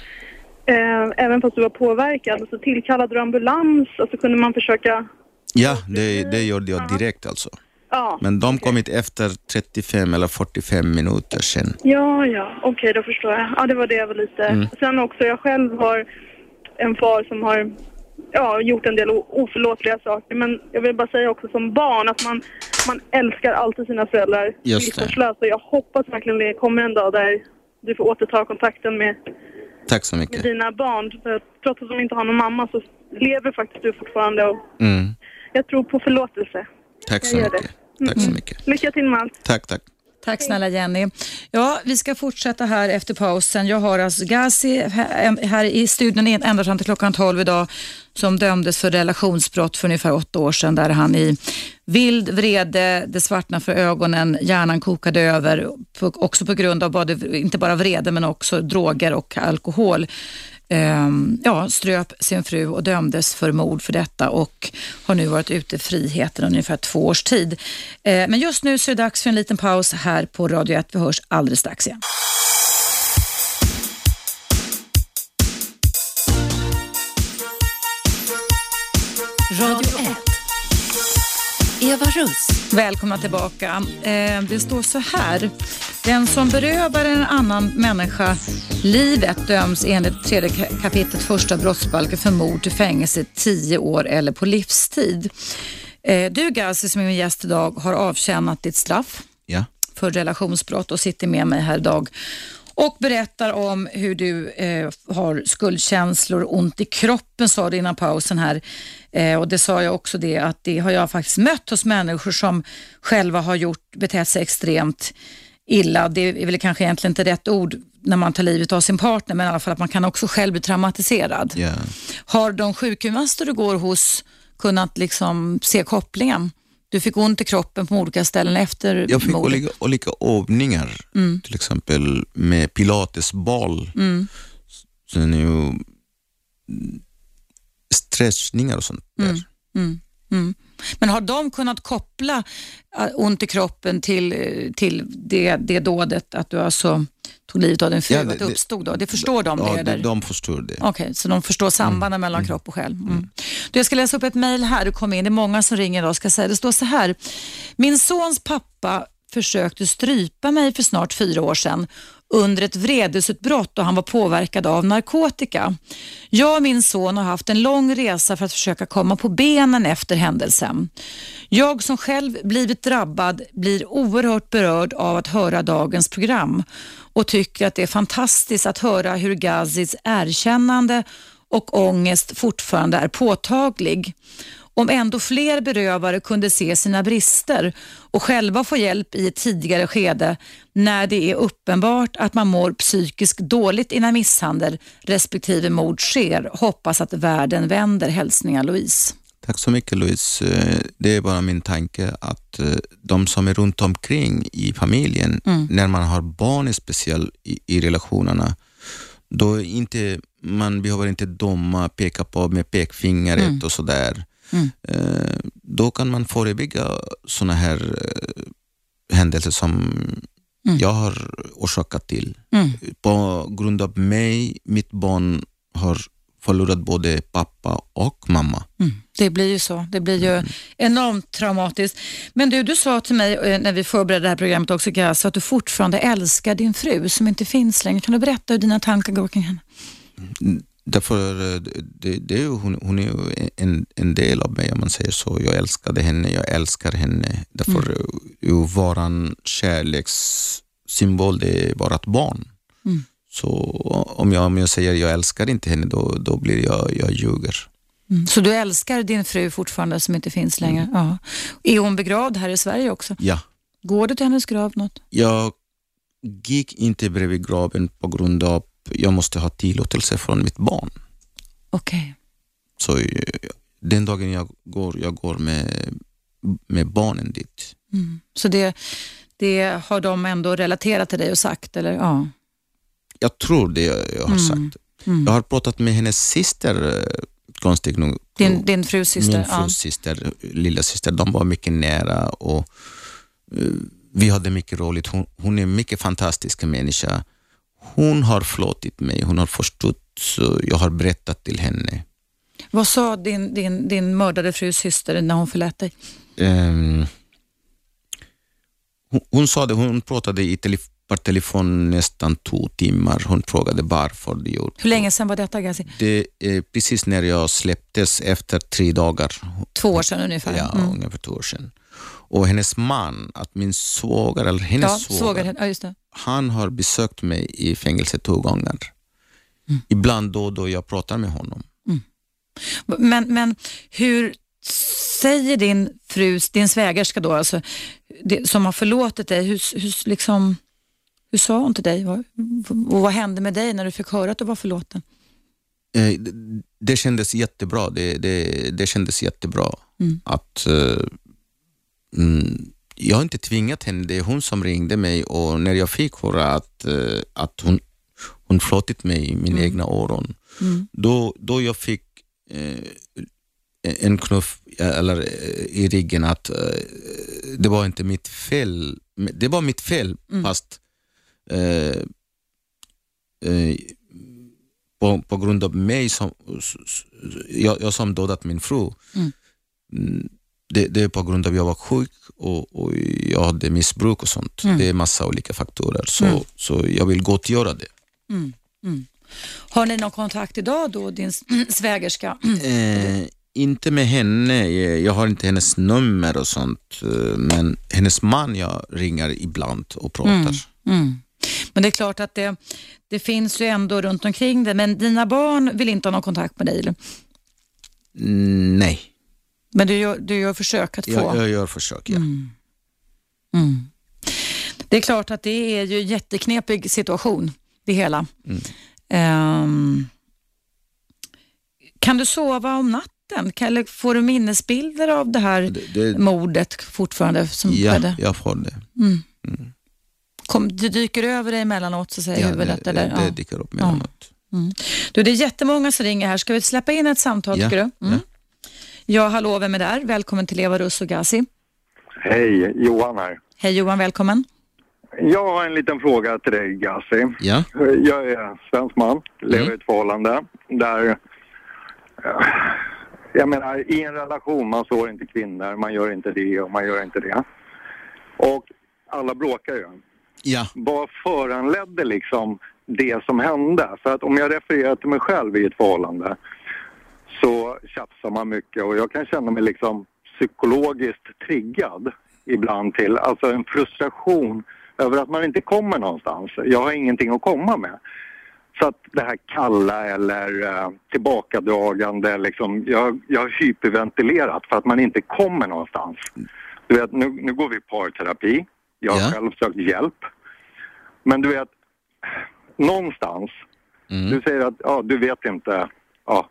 Eh, även fast du var påverkad så tillkallade du ambulans och så kunde man försöka... Ja, det, det gjorde jag direkt alltså. Ja, Men de okay. kom inte efter 35 eller 45 minuter sen. Ja, ja, okej okay, då förstår jag. Ja, det var det jag var lite... Mm. Sen också, jag själv har en far som har ja, gjort en del oförlåtliga saker. Men jag vill bara säga också som barn att man, man älskar alltid sina föräldrar villkorslöst. Och jag hoppas verkligen det kommer en dag där du får återta kontakten med Tack så mycket. med dina barn. För trots att de inte har någon mamma så lever faktiskt du fortfarande. Och mm. Jag tror på förlåtelse. Tack så, mycket. Mm. tack så mycket. Lycka till med allt. Tack, tack. Tack snälla Jenny. Ja, vi ska fortsätta här efter pausen. Jag har alltså Gazi här i studion ända fram till klockan 12 idag som dömdes för relationsbrott för ungefär åtta år sedan där han i vild vrede, det svartna för ögonen, hjärnan kokade över, också på grund av både, inte bara vrede men också droger och alkohol eh, ja, ströp sin fru och dömdes för mord för detta och har nu varit ute i friheten ungefär två års tid. Eh, men just nu så är det dags för en liten paus här på Radio 1. Vi hörs alldeles strax igen. Radio 1. Eva Russ. Välkomna tillbaka. Eh, det står så här. Den som berövar en annan människa livet döms enligt tredje kapitlet första brottsbalken för mord till fängelse 10 år eller på livstid. Eh, du Gazi som är min gäst idag har avtjänat ditt straff ja. för relationsbrott och sitter med mig här idag och berättar om hur du eh, har skuldkänslor, ont i kroppen sa du innan pausen här. Eh, och det sa jag också det att det har jag faktiskt mött hos människor som själva har gjort, betett sig extremt illa. Det är väl kanske egentligen inte rätt ord när man tar livet av sin partner, men i alla fall att man kan också själv bli traumatiserad. Yeah. Har de sjukgymnaster du går hos kunnat liksom se kopplingen? Du fick ont i kroppen på olika ställen efter Jag fick olika, olika övningar, Mm. till exempel med pilatesboll. Mm. Sen är ju stretchningar och sånt där. Mm. Mm. Mm. Men har de kunnat koppla äh, ont i kroppen till, till det, det dådet, att du alltså tog livet av din fru, Ja, uppstod då? Det förstår de Ja, det? de, förstår det. Okej, så de förstår sambanden mellan kropp och själ. Mm. Du, jag ska läsa upp ett mejl här. Du kom in. Det är många som ringer idag. Ska säga. Det står så här. Min sons pappa försökte strypa mig för snart fyra år sedan under ett vredesutbrott och han var påverkad av narkotika. Jag och min son har haft en lång resa för att försöka komma på benen efter händelsen. Jag som själv blivit drabbad blir oerhört berörd av att höra dagens program och tycker att det är fantastiskt att höra hur Gazis erkännande och ångest fortfarande är påtaglig. Om ändå fler berövare kunde se sina brister och själva få hjälp i ett tidigare skede när det är uppenbart att man mår psykiskt dåligt innan misshandel respektive mord sker. Hoppas att världen vänder. Hälsningar Louise. Tack så mycket Louise. Eh, Det är bara min tanke att eh, de som är runt omkring i familjen, Mm. när man har barn speciellt i, i relationerna, då inte, man behöver inte döma, peka på med pekfingret Mm. och sådär. Mm. Eh, Då kan man förebygga sådana här händelser som Mm. jag har orsakat till. Mm. På grund av mig, mitt barn har förlorat både pappa och mamma. Mm. Det blir ju så. Det blir ju enormt traumatiskt. Men du, du sa till mig eh, när vi förberedde det här programmet också, Gaz, att du fortfarande älskar din fru som inte finns längre. Kan du berätta hur dina tankar går kring henne? Därför, eh, det, det hon, hon är ju en, en del av mig om man säger så. Jag älskade henne, jag älskar henne. Därför mm. ju våran kärlekssymbol, det är ett barn. Mm. Så om jag, om jag säger jag älskar inte henne, då, då blir jag, jag ljuger. Mm. Så du älskar din fru fortfarande som inte finns längre? Ja. Är hon begravd här i Sverige också? Ja. Går du till hennes grav något? Jag gick inte bredvid graven på grund av jag måste ha tillåtelse från mitt barn. Okej. Så eh, den dagen jag går, jag går med, med barnen dit. Mm. Så det, det har de ändå relaterat till dig och sagt? Eller? Ja. Jag tror det jag, har Mm. sagt. Mm. Jag har pratat med hennes syster, eh, konstigt nog. Din, din frus syster? Min frus syster, lilla syster. De var mycket nära och eh, vi hade mycket roligt. Hon, hon är en mycket fantastisk människa. Hon har förlåtit mig, hon har förstått, så jag har berättat till henne. ja. Vad sa din, din, din mördade frus syster när hon förlät dig? Ehm, hon, hon sa det, hon pratade i telef per telefon nästan två timmar. Hon frågade varför det gjorde. Hur länge sedan var detta, Gazi? Det är precis när jag släpptes efter tre dagar. Två år sedan ungefär? Ja, Mm. ungefär två år sedan. Och hennes man, att min svåger, eller hennes Ja, svåger. Ja, han har besökt mig i fängelse två gånger. Mm. Ibland då och då jag pratar med honom. Men, men hur säger din frus, din svägerska då, alltså, det, som har förlåtit dig, hur, hur, liksom, hur sa hon till dig? Vad, och vad hände med dig när du fick höra att du var förlåten? Eh, det, det kändes jättebra. Det, det, det kändes jättebra. Mm. att eh, mm, Jag har inte tvingat henne, det är hon som ringde mig och när jag fick höra att, eh, att hon, hon förlåtit mig i mina egna öron, Mm. då, då jag fick eh, en knuff eller, i ryggen att eh, det var inte mitt fel. Det var mitt fel Mm. fast eh, eh, på, på grund av mig som jag, jag som dödat min fru. Mm. Mm, Det, det är på grund av att jag var sjuk och, och jag hade missbruk och sånt. Mm. Det är massa olika faktorer. Så, Mm. så jag vill gottgöra det. Mm. Mm. Har ni någon kontakt idag då, din svägerska? Eh, inte med henne, Eh, jag har inte hennes nummer och sånt. eh, Men hennes man jag ringer ibland och pratar. Mm. Men det är klart att det, det finns ju ändå runt omkring det. Men dina barn vill inte ha någon kontakt med dig? Eller? Mm, nej, Men du gör, du gör försök att få? jag, jag gör försök. Ja. Mm. Mm. Det är klart att det är ju en jätteknepig situation, det hela. Mm. Ehm, kan du sova om natten Eller får du minnesbilder av det här Det, det, mordet fortfarande som ja, skedde? jag får det. Kom, det dyker över dig emellanåt så i Ja, huvudet? det, eller? det, Ja. det dyker upp emellanåt. Du, det är jättemånga som ringer här. Ska vi släppa in ett samtal Ja, tycker du? Mm. ja. Ja, hallå, vem är där? Välkommen till Eva Russ och Gazi. Hej, Johan här. Hej Johan, välkommen. Jag har en liten fråga till dig, Gassi. Ja, Jag är svensk man, lever i ett förhållande där... eh, Jag menar, i en relation, man slår inte kvinnor, man gör inte det och man gör inte det. Och alla bråkar ju. Ja, Vad föranledde liksom det som hände? För att om jag refererar till mig själv i ett förhållande så tjafsar man mycket och jag kan känna mig liksom psykologiskt triggad ibland till, alltså en frustration över att man inte kommer någonstans. Jag har ingenting att komma med. Så att det här kalla eller eh, tillbakadragande, liksom, jag, jag har hyperventilerat för att man inte kommer någonstans. Du vet, nu, nu går vi i parterapi. Jag har Ja. själv sökt hjälp. Men du vet, någonstans, Mm. du säger att ja, du vet inte ja,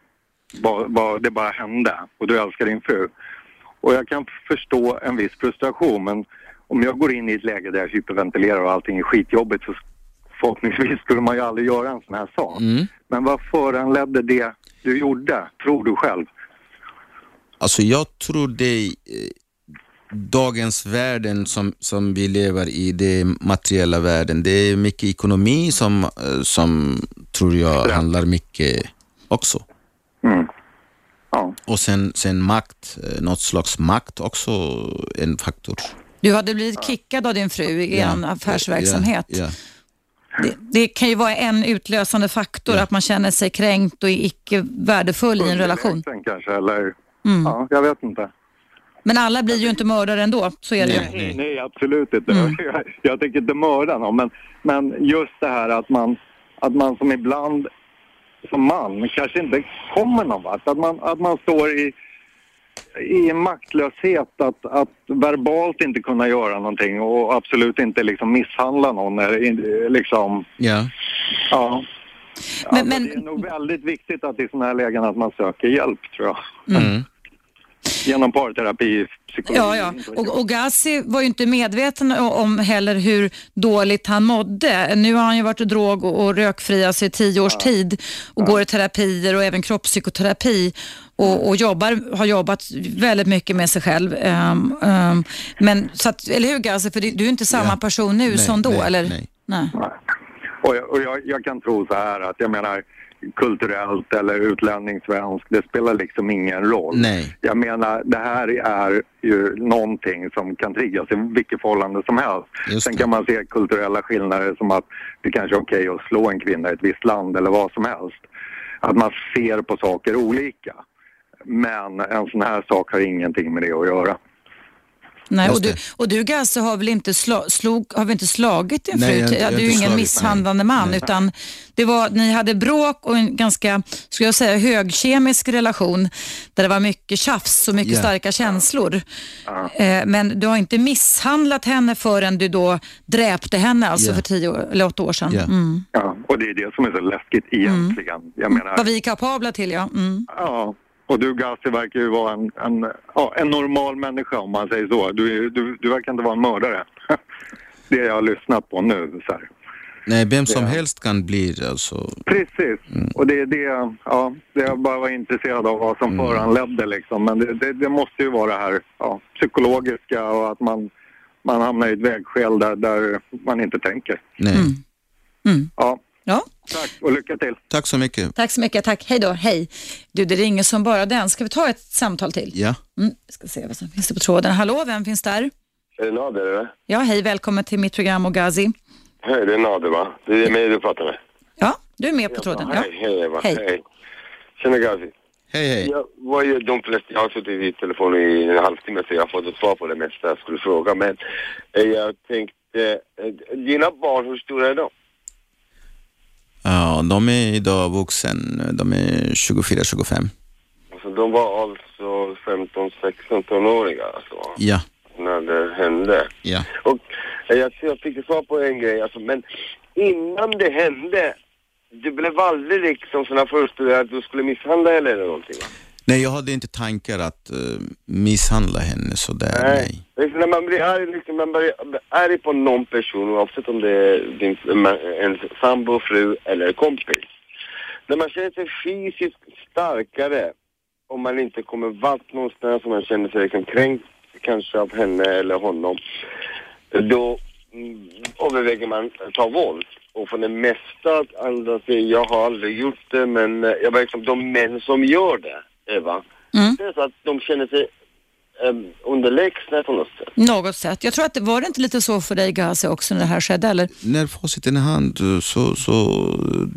vad, vad det bara hände och du älskar din fru. Och jag kan förstå en viss frustration men om jag går in i ett läge där jag hyperventilerar och allting är skitjobbigt så förhoppningsvis skulle man ju aldrig göra en sån här sak. Mm. Men vad föranledde det du gjorde, tror du själv? Alltså jag tror det eh, dagens världen som, som vi lever i, det materiella världen. Det är mycket ekonomi som, eh, som tror jag Ja. handlar mycket också. Mm. Ja. Och sen, sen makt, eh, något slags makt också en faktor. Du hade blivit kickad av din fru i en affärsverksamhet. Ja, ja. Det, det kan ju vara en utlösande faktor, att man känner sig kränkt och icke värdefull i en relation. Kanske eller, Mm. ja, jag vet inte. Men alla blir ju inte mördare ändå, så är det ju. Nej, nej. Nej, absolut inte. Mm. Jag, jag tänker inte mörda någon, men, men just det här att man, att man som ibland som man kanske inte kommer någon vart. Att man, att man står i, i en maktlöshet att, att verbalt inte kunna göra någonting och absolut inte liksom misshandla någon. Eller, liksom, ja. ja. Men- alltså, men- Det är nog väldigt viktigt att i sådana här lägen att man söker hjälp, tror jag. Mm. Genom parterapi, psykologi. Ja, ja. Och, och Gassi var ju inte medveten om heller hur dåligt han mådde. Nu har han ju varit drog och, och rökfri alltså i tio års tid och går i terapier och även kroppspsykoterapi och, och jobbar, har jobbat väldigt mycket med sig själv. Ehm, ehm, men så att, eller hur Gassi, för du du är inte samma Ja. person nu Nej, som då, nej, eller? nej. nej. Nej. Och, jag, och jag, jag kan tro så här att jag menar kulturellt eller utlänningssvensk, det spelar liksom ingen roll. Nej. Jag menar, det här är ju någonting som kan triggas i vilket förhållande som helst. Just Sen det. kan man se kulturella skillnader som att det kanske är okej att slå en kvinna i ett visst land eller vad som helst. Att man ser på saker olika. Men en sån här sak har ingenting med det att göra. Nej, och du, och du Gasse har väl inte, sla, slog, har väl inte slagit din fru? Ja, du är ju ingen slagit, misshandlande nej. man Nej. utan det var, ni hade bråk och en ganska, skulle jag säga, högkemisk relation där det var mycket tjafs och mycket Ja. starka känslor. Eh, men du har inte misshandlat henne förrän du då dräpte henne alltså Ja. för tio eller åtta år sedan. Ja. Mm. Ja, och det är det som är så läskigt egentligen. Jag menar, Vad vi är kapabla till ja. Mm. Ja, och du Gassi verkar ju vara en, en, ja, en normal människa om man säger så. Du, du, du verkar inte vara en mördare. Det jag har lyssnat på nu. Så här. Nej, vem som Ja. helst kan bli alltså. Precis, och det är det, ja, det jag bara var intresserad av vad som föranledde liksom. Men det, det, det måste ju vara det här ja, psykologiska och att man, man hamnar i ett vägskäl där, där man inte tänker. Nej. Mm. Ja, Ja. tack och lycka till. Tack så mycket. Tack så mycket, tack. Hej då, hej. Du, det ringer som bara den. Ska vi ta ett samtal till? Ja. Mm. Ska se vad som finns det på tråden. Hallå, vem finns där? Är det Nader eller? Ja, hej, välkommen till mitt program Ogazi. Hej, det är Nader va? Det är mig du pratar med. Ja, du är med på tråden. Ja. Hej, hej Eva. Hej. Hej. Tjena Gazi. Hej, hej. Jag var ju de flesta, jag har suttit i telefon i en halvtimme så jag har fått ett svar på det mesta jag skulle fråga. Men eh, jag tänkte, eh, dina barn, hur stora är de? Ja, de är idag vuxen. De är 24-25. Alltså, de var alltså 15, 16 tonåringar alltså, Ja, när det hände. ja. Och eh, jag, jag fick svar på en grej, alltså, men innan det hände, det blev aldrig liksom sådana föreställningar att du skulle misshandla eller någonting va? Nej, jag hade inte tankar att uh, misshandla henne sådär, nej. nej. När man blir arg, liksom, man blir arg på någon person, oavsett om det är din, en sambo, fru eller kompis. När man känner sig fysiskt starkare, om man inte kommer vart någonstans, om man känner sig liksom kränkt kanske av henne eller honom, då mm, överväger man att ta våld. Och för det mesta, andra jag har aldrig gjort det, men jag vet liksom de män som gör det, Eva, mm. det är så att de känner sig um, underlägsna på något sätt. Något sätt. Jag tror att det var det inte lite så för dig Gazi också när det här skedde, eller? När facit i hand så, så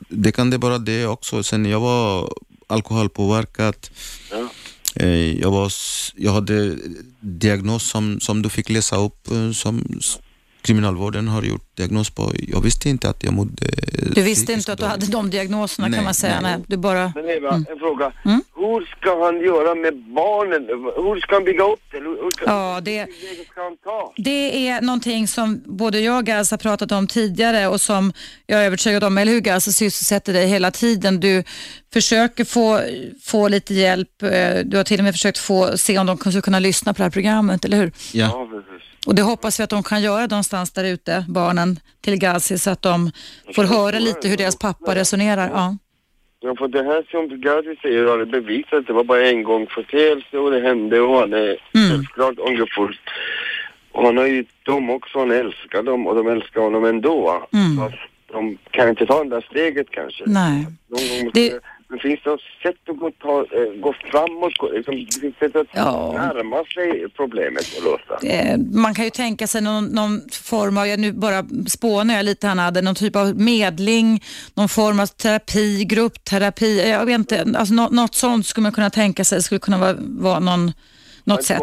det kan det bara det också. Sen jag var alkoholpåverkad. Ja. Eh, jag, var, jag hade diagnos som, som du fick läsa upp eh, som kriminalvården har gjort diagnos på. Jag visste inte att jag mådde Du visste inte att du hade de diagnoserna nej, kan man säga? Nej. nej. Du bara... Men Eva, mm. en fråga. Mm? Hur ska han göra med barnen? Hur ska han bygga upp det? Hur ska, ja, det, ska han ta? det är någonting som både jag och Gaz har pratat om tidigare och som jag är övertygad om, eller hur Gaz, sysselsätter dig hela tiden. Du försöker få, få lite hjälp. Eh, du har till och med försökt få se om de skulle kunna lyssna på det här programmet, eller hur? Ja. Och det hoppas vi att de kan göra någonstans där ute, barnen till Gazi, så att de får höra lite hur deras pappa resonerar. Ja. Ja, för det här som Gazi säger har det bevisat, det var bara en gång förseelse och det hände och han är mm. självklart ångerfull. Och han har ju dem också, han älskar dem och de älskar honom ändå. Mm. De kan inte ta det där steget kanske. Nej. Det... Men finns det något sätt att gå, ta, äh, gå framåt? Liksom, det finns sätt att ja. närma sig problemet och lösa? Det, man kan ju tänka sig någon, någon form av, jag nu bara spånar jag lite han hade, någon typ av medling, någon form av terapi, gruppterapi, jag vet inte, alltså något, något sånt skulle man kunna tänka sig skulle kunna vara, vara någon något sätt.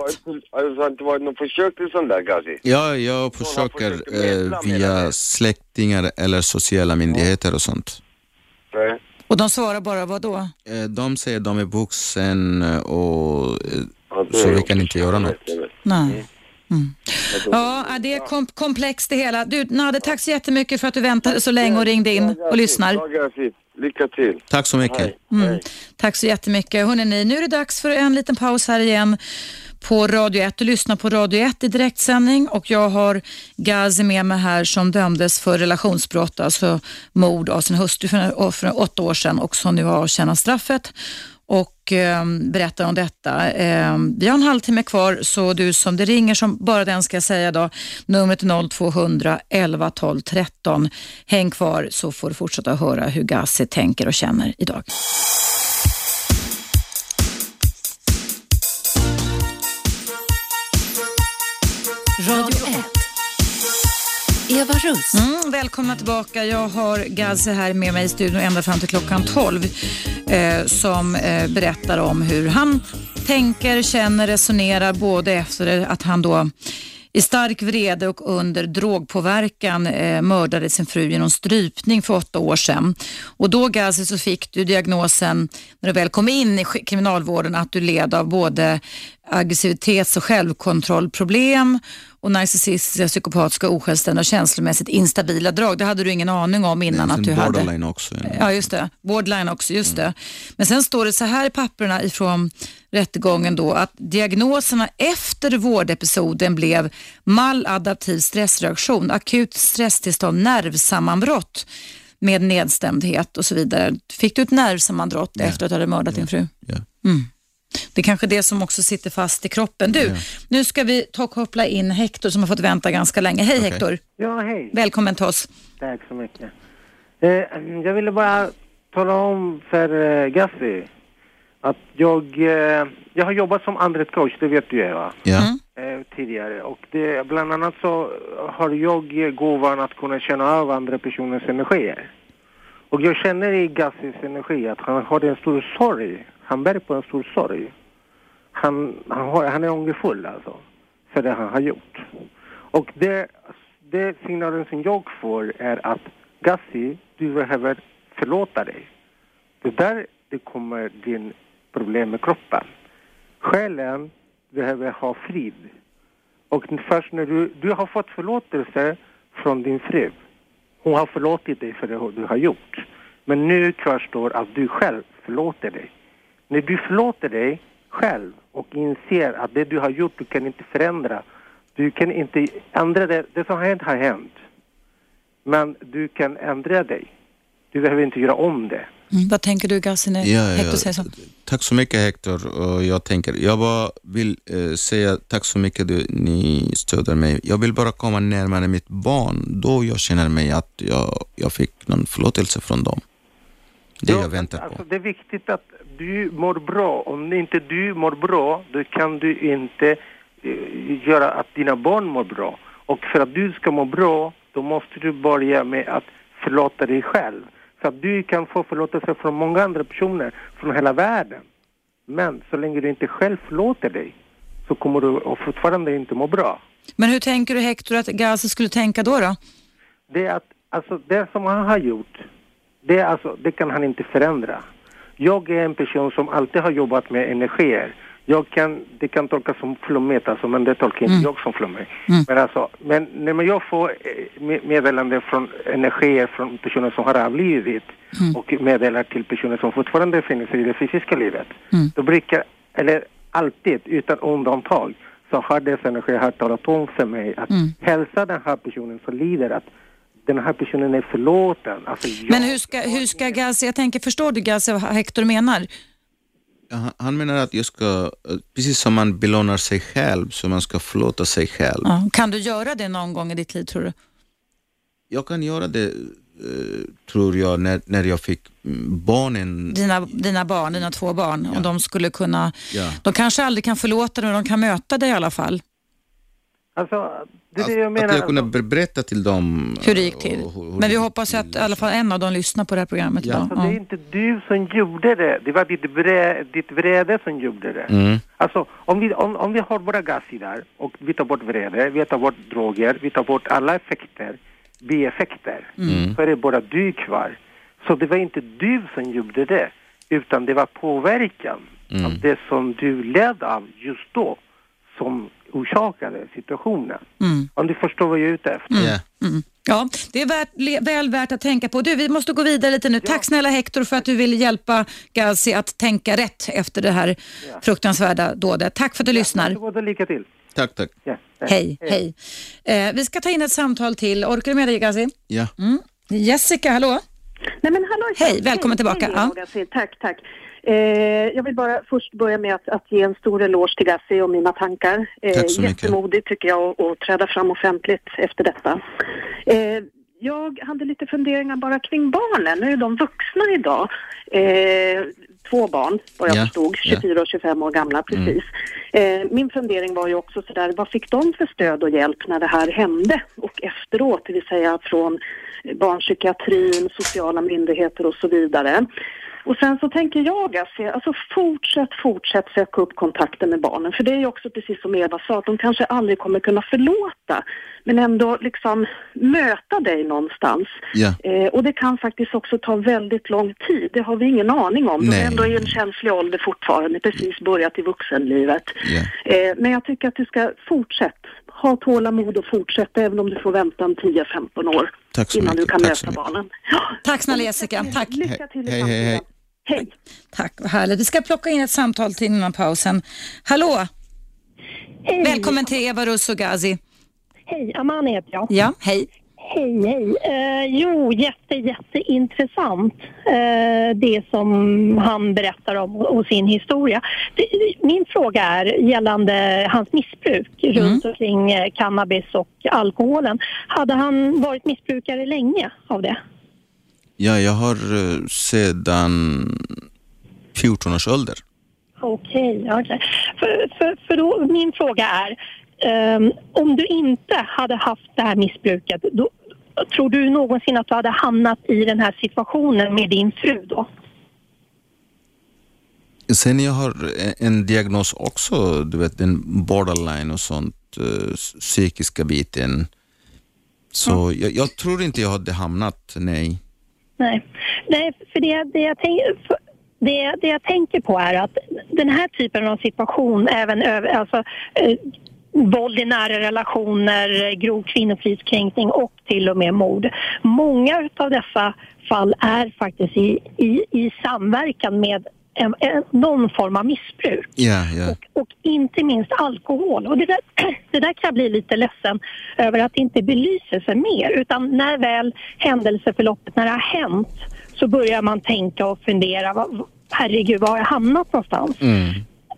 Har det inte varit något försök till sånt där, Gazi? Ja, jag försöker eh, via släktingar eller sociala myndigheter och sånt. Nej. Och de svarar bara vad då? Eh, de säger de är vuxen och ja, så vi kan inte göra något. Nej. Mm. Ja, det är kom komplext det hela. Du, Nade, tack så jättemycket för att du väntade så länge och ringde in och lyssnar. Lycka till. Tack så mycket. Mm. Tack så jättemycket. Hörrni, nu är det dags för en liten paus här igen på Radio 1. Du lyssnar på Radio 1 i direktsändning och jag har Gazi med mig här som dömdes för relationsbrott, alltså mord av sin hustru för, för åtta år sedan och som nu har avtjänat straffet och eh, berättar om detta. Eh, vi har en halvtimme kvar så du som det ringer som bara den ska jag säga då, numret är 0200 11 12 13. Häng kvar så får du fortsätta höra hur Gazi tänker och känner idag. Radio 1. Eva Russ. Mm, välkomna tillbaka. Jag har Gazi här med mig i studion ända fram till klockan 12 eh, som eh, berättar om hur han tänker, känner, resonerar både efter att han då i stark vrede och under drogpåverkan eh, mördade sin fru genom strypning för åtta år sedan. Och då Gazi så fick du diagnosen när du väl kom in i kriminalvården att du led av både aggressivitets och självkontrollproblem och narcissistiska, psykopatiska, osjälvständiga och känslomässigt instabila drag. Det hade du ingen aning om innan att du hade. Borderline också. Ja, just det. Borderline också, just mm. det. Men sen står det så här i papperna ifrån rättegången då att diagnoserna efter vårdepisoden blev maladaptiv stressreaktion, akut stresstillstånd, nervsammanbrott med nedstämdhet och så vidare. Fick du ett nervsammanbrott ja. efter att du hade mördat ja. din fru? Ja. Mm. Det är kanske det som också sitter fast i kroppen. Du, ja. nu ska vi ta och koppla in Hector som har fått vänta ganska länge. Hej okay. Hector! Ja, hej! Välkommen till oss. Tack så mycket. Eh, jag ville bara tala om för eh, Gassi att jag, eh, jag har jobbat som andret coach, det vet du Eva. Ja. Mm. Eh, tidigare och det, bland annat så har jag gåvan att kunna känna av andra personers energier. Och jag känner i Gassis energi att han har en stor sorg han bär på en stor sorg. Han, han, har, han är ångerfull alltså, för det han har gjort. Och det, det signalen som jag får är att Gassi, du behöver förlåta dig. Det där det kommer din problem med kroppen. Själen behöver ha frid. Och först när du, du har fått förlåtelse från din fru. Hon har förlåtit dig för det du har gjort. Men nu kvarstår att du själv förlåter dig. När du förlåter dig själv och inser att det du har gjort, du kan inte förändra. Du kan inte ändra det. Det som har hänt har hänt. Men du kan ändra dig. Du behöver inte göra om det. Mm. Vad tänker du Gassi när Ja, Hector ja. säger så? Tack så mycket Hector. Jag, tänker, jag bara vill eh, säga tack så mycket du, ni stöder mig. Jag vill bara komma närmare mitt barn. Då jag känner mig att jag, jag fick någon förlåtelse från dem. Det jag väntar på. Alltså, det är viktigt att du mår bra. Om inte du mår bra, då kan du inte eh, göra att dina barn mår bra. Och för att du ska må bra, då måste du börja med att förlåta dig själv. Så att du kan få förlåtelse från många andra personer från hela världen. Men så länge du inte själv förlåter dig så kommer du fortfarande inte må bra. Men hur tänker du Hector att Gassi skulle tänka då? då? det är att alltså, det som han har gjort, det, alltså, det kan han inte förändra. Jag är en person som alltid har jobbat med energier. Jag kan, det kan tolkas som flummigt, alltså, men det tolkar inte Mm. jag som flummigt. Mm. Men, alltså, men när jag får eh, med- meddelanden från energier från personer som har avlidit Mm. och meddelar till personer som fortfarande befinner sig i det fysiska livet, Mm. då brukar, eller alltid utan undantag, så har dessa energier har talat om för mig att Mm. hälsa den här personen som lider att den här personen är förlåten. Alltså, jag, Men hur ska, hur ska Gassi, jag tänker, förstår du Gassi vad Hector menar? Ja, han- menar att jag ska, eh, precis som man belönar sig själv, så man ska förlåta sig själv. Ja. Kan du göra det någon gång i ditt liv tror du? Jag kan göra det, eh, tror jag, när, när jag fick mm, barnen. Dina, dina barn, dina två barn, och de skulle kunna, Ja. de kanske aldrig kan förlåta dig, men de kan möta dig i alla fall. Alltså, det är det jag menar. Att jag kunde ber- berätta till dem. Hur det gick till. Men vi hoppas att i alla fall en av dem lyssnar på det här programmet idag. Alltså, det är inte du som gjorde det. Det var ditt, vrä, ditt vrede som gjorde det. Mm. Alltså, om vi, om, om vi har våra gaser där och vi tar bort vrede, vi tar bort droger, vi tar bort alla effekter, bieffekter, Mm. så är det bara du kvar. Så det var inte du som gjorde det, utan det var påverkan Mm. av det som du led av just då som orsakade situationen. Mm. Om du förstår vad jag är ute efter. Mm. Ja, det är värt, väl värt att tänka på. Du, vi måste gå vidare lite nu. Tack snälla Hector för att du vill hjälpa Gazi att tänka rätt efter det här fruktansvärda dådet. Tack för att du lyssnar. Varsågod och lycka till. Tack, tack. Ja. Hej, hej. Eh, vi ska ta in ett samtal till. Orkar du med dig Gazi? Ja. Mm. Jessica, hallå? Nej men hallå! Hej, välkommen tillbaka. Hej, Ja. Tack, tack. Eh, jag vill bara först börja med att, att ge en stor eloge till Gassi och mina tankar. Eh, Tack så mycket. Jättemodigt tycker jag att- träda fram offentligt efter detta. Eh, jag hade lite funderingar bara kring barnen. Nu är de vuxna idag. Eh, två barn, vad jag Ja, förstod, ja. 24 och 25 år gamla, precis. Eh, min fundering var ju också sådär, vad fick de för stöd och hjälp när det här hände och efteråt, det vill säga från barnpsykiatrin, sociala myndigheter och så vidare. Och sen så tänker jag, alltså, alltså fortsätt, fortsätt söka upp kontakten med barnen. För det är ju också precis som Eva sa, att de kanske aldrig kommer kunna förlåta. Men ändå liksom möta dig någonstans. Ja. Eh, och det kan faktiskt också ta väldigt lång tid. Det har vi ingen aning om. De Nej. är ändå i en känslig ålder fortfarande, precis börjat i vuxenlivet. Ja. Eh, men jag tycker att du ska fortsätta. Ha tålamod och fortsätta även om du får vänta en 10-15 år Tack så innan mycket. du kan Tack möta barnen. Tack snälla Jessica. Tack. Lycka till i Hej, hej, hej. Hej. Tack, vad härligt. Vi ska plocka in ett samtal till innan pausen. Hallå? Välkommen till Eva Russ och Gazi. Hej, Amanda heter jag. Ja, hej. Hej, hej. Eh, jo, jätte, jätteintressant eh, det som han berättar om och, sin historia. Det, min fråga är gällande hans missbruk runt omkring eh, cannabis och alkoholen. Hade han varit missbrukare länge av det? Ja, jag har eh, sedan 14 års ålder. Okej, okej. För, för, för då, min fråga är, ehm, om du inte hade haft det här missbruket, då, tror du någonsin att du hade hamnat i den här situationen med din fru då? Sen jag har en- en diagnos också, du vet den borderline och sånt, eh, psykiska biten. Så jag, jag tror inte jag hade hamnat, nej. Nej, Nej för det, det, jag tänker... för det, det jag tänker på är att den här typen av situation, även över, alltså, eh, våld i nära relationer, grov kvinnofridskränkning och till och med mord. Många av dessa fall är faktiskt i, i, i samverkan med en, en, någon form av missbruk. Ja, ja. Och inte minst alkohol. Och det där, det där kan jag bli lite ledsen över att det inte belyser sig mer. Utan när väl händelseförloppet, när det har hänt, så börjar man tänka och fundera. Vad, herregud, var har jag hamnat någonstans? Mm.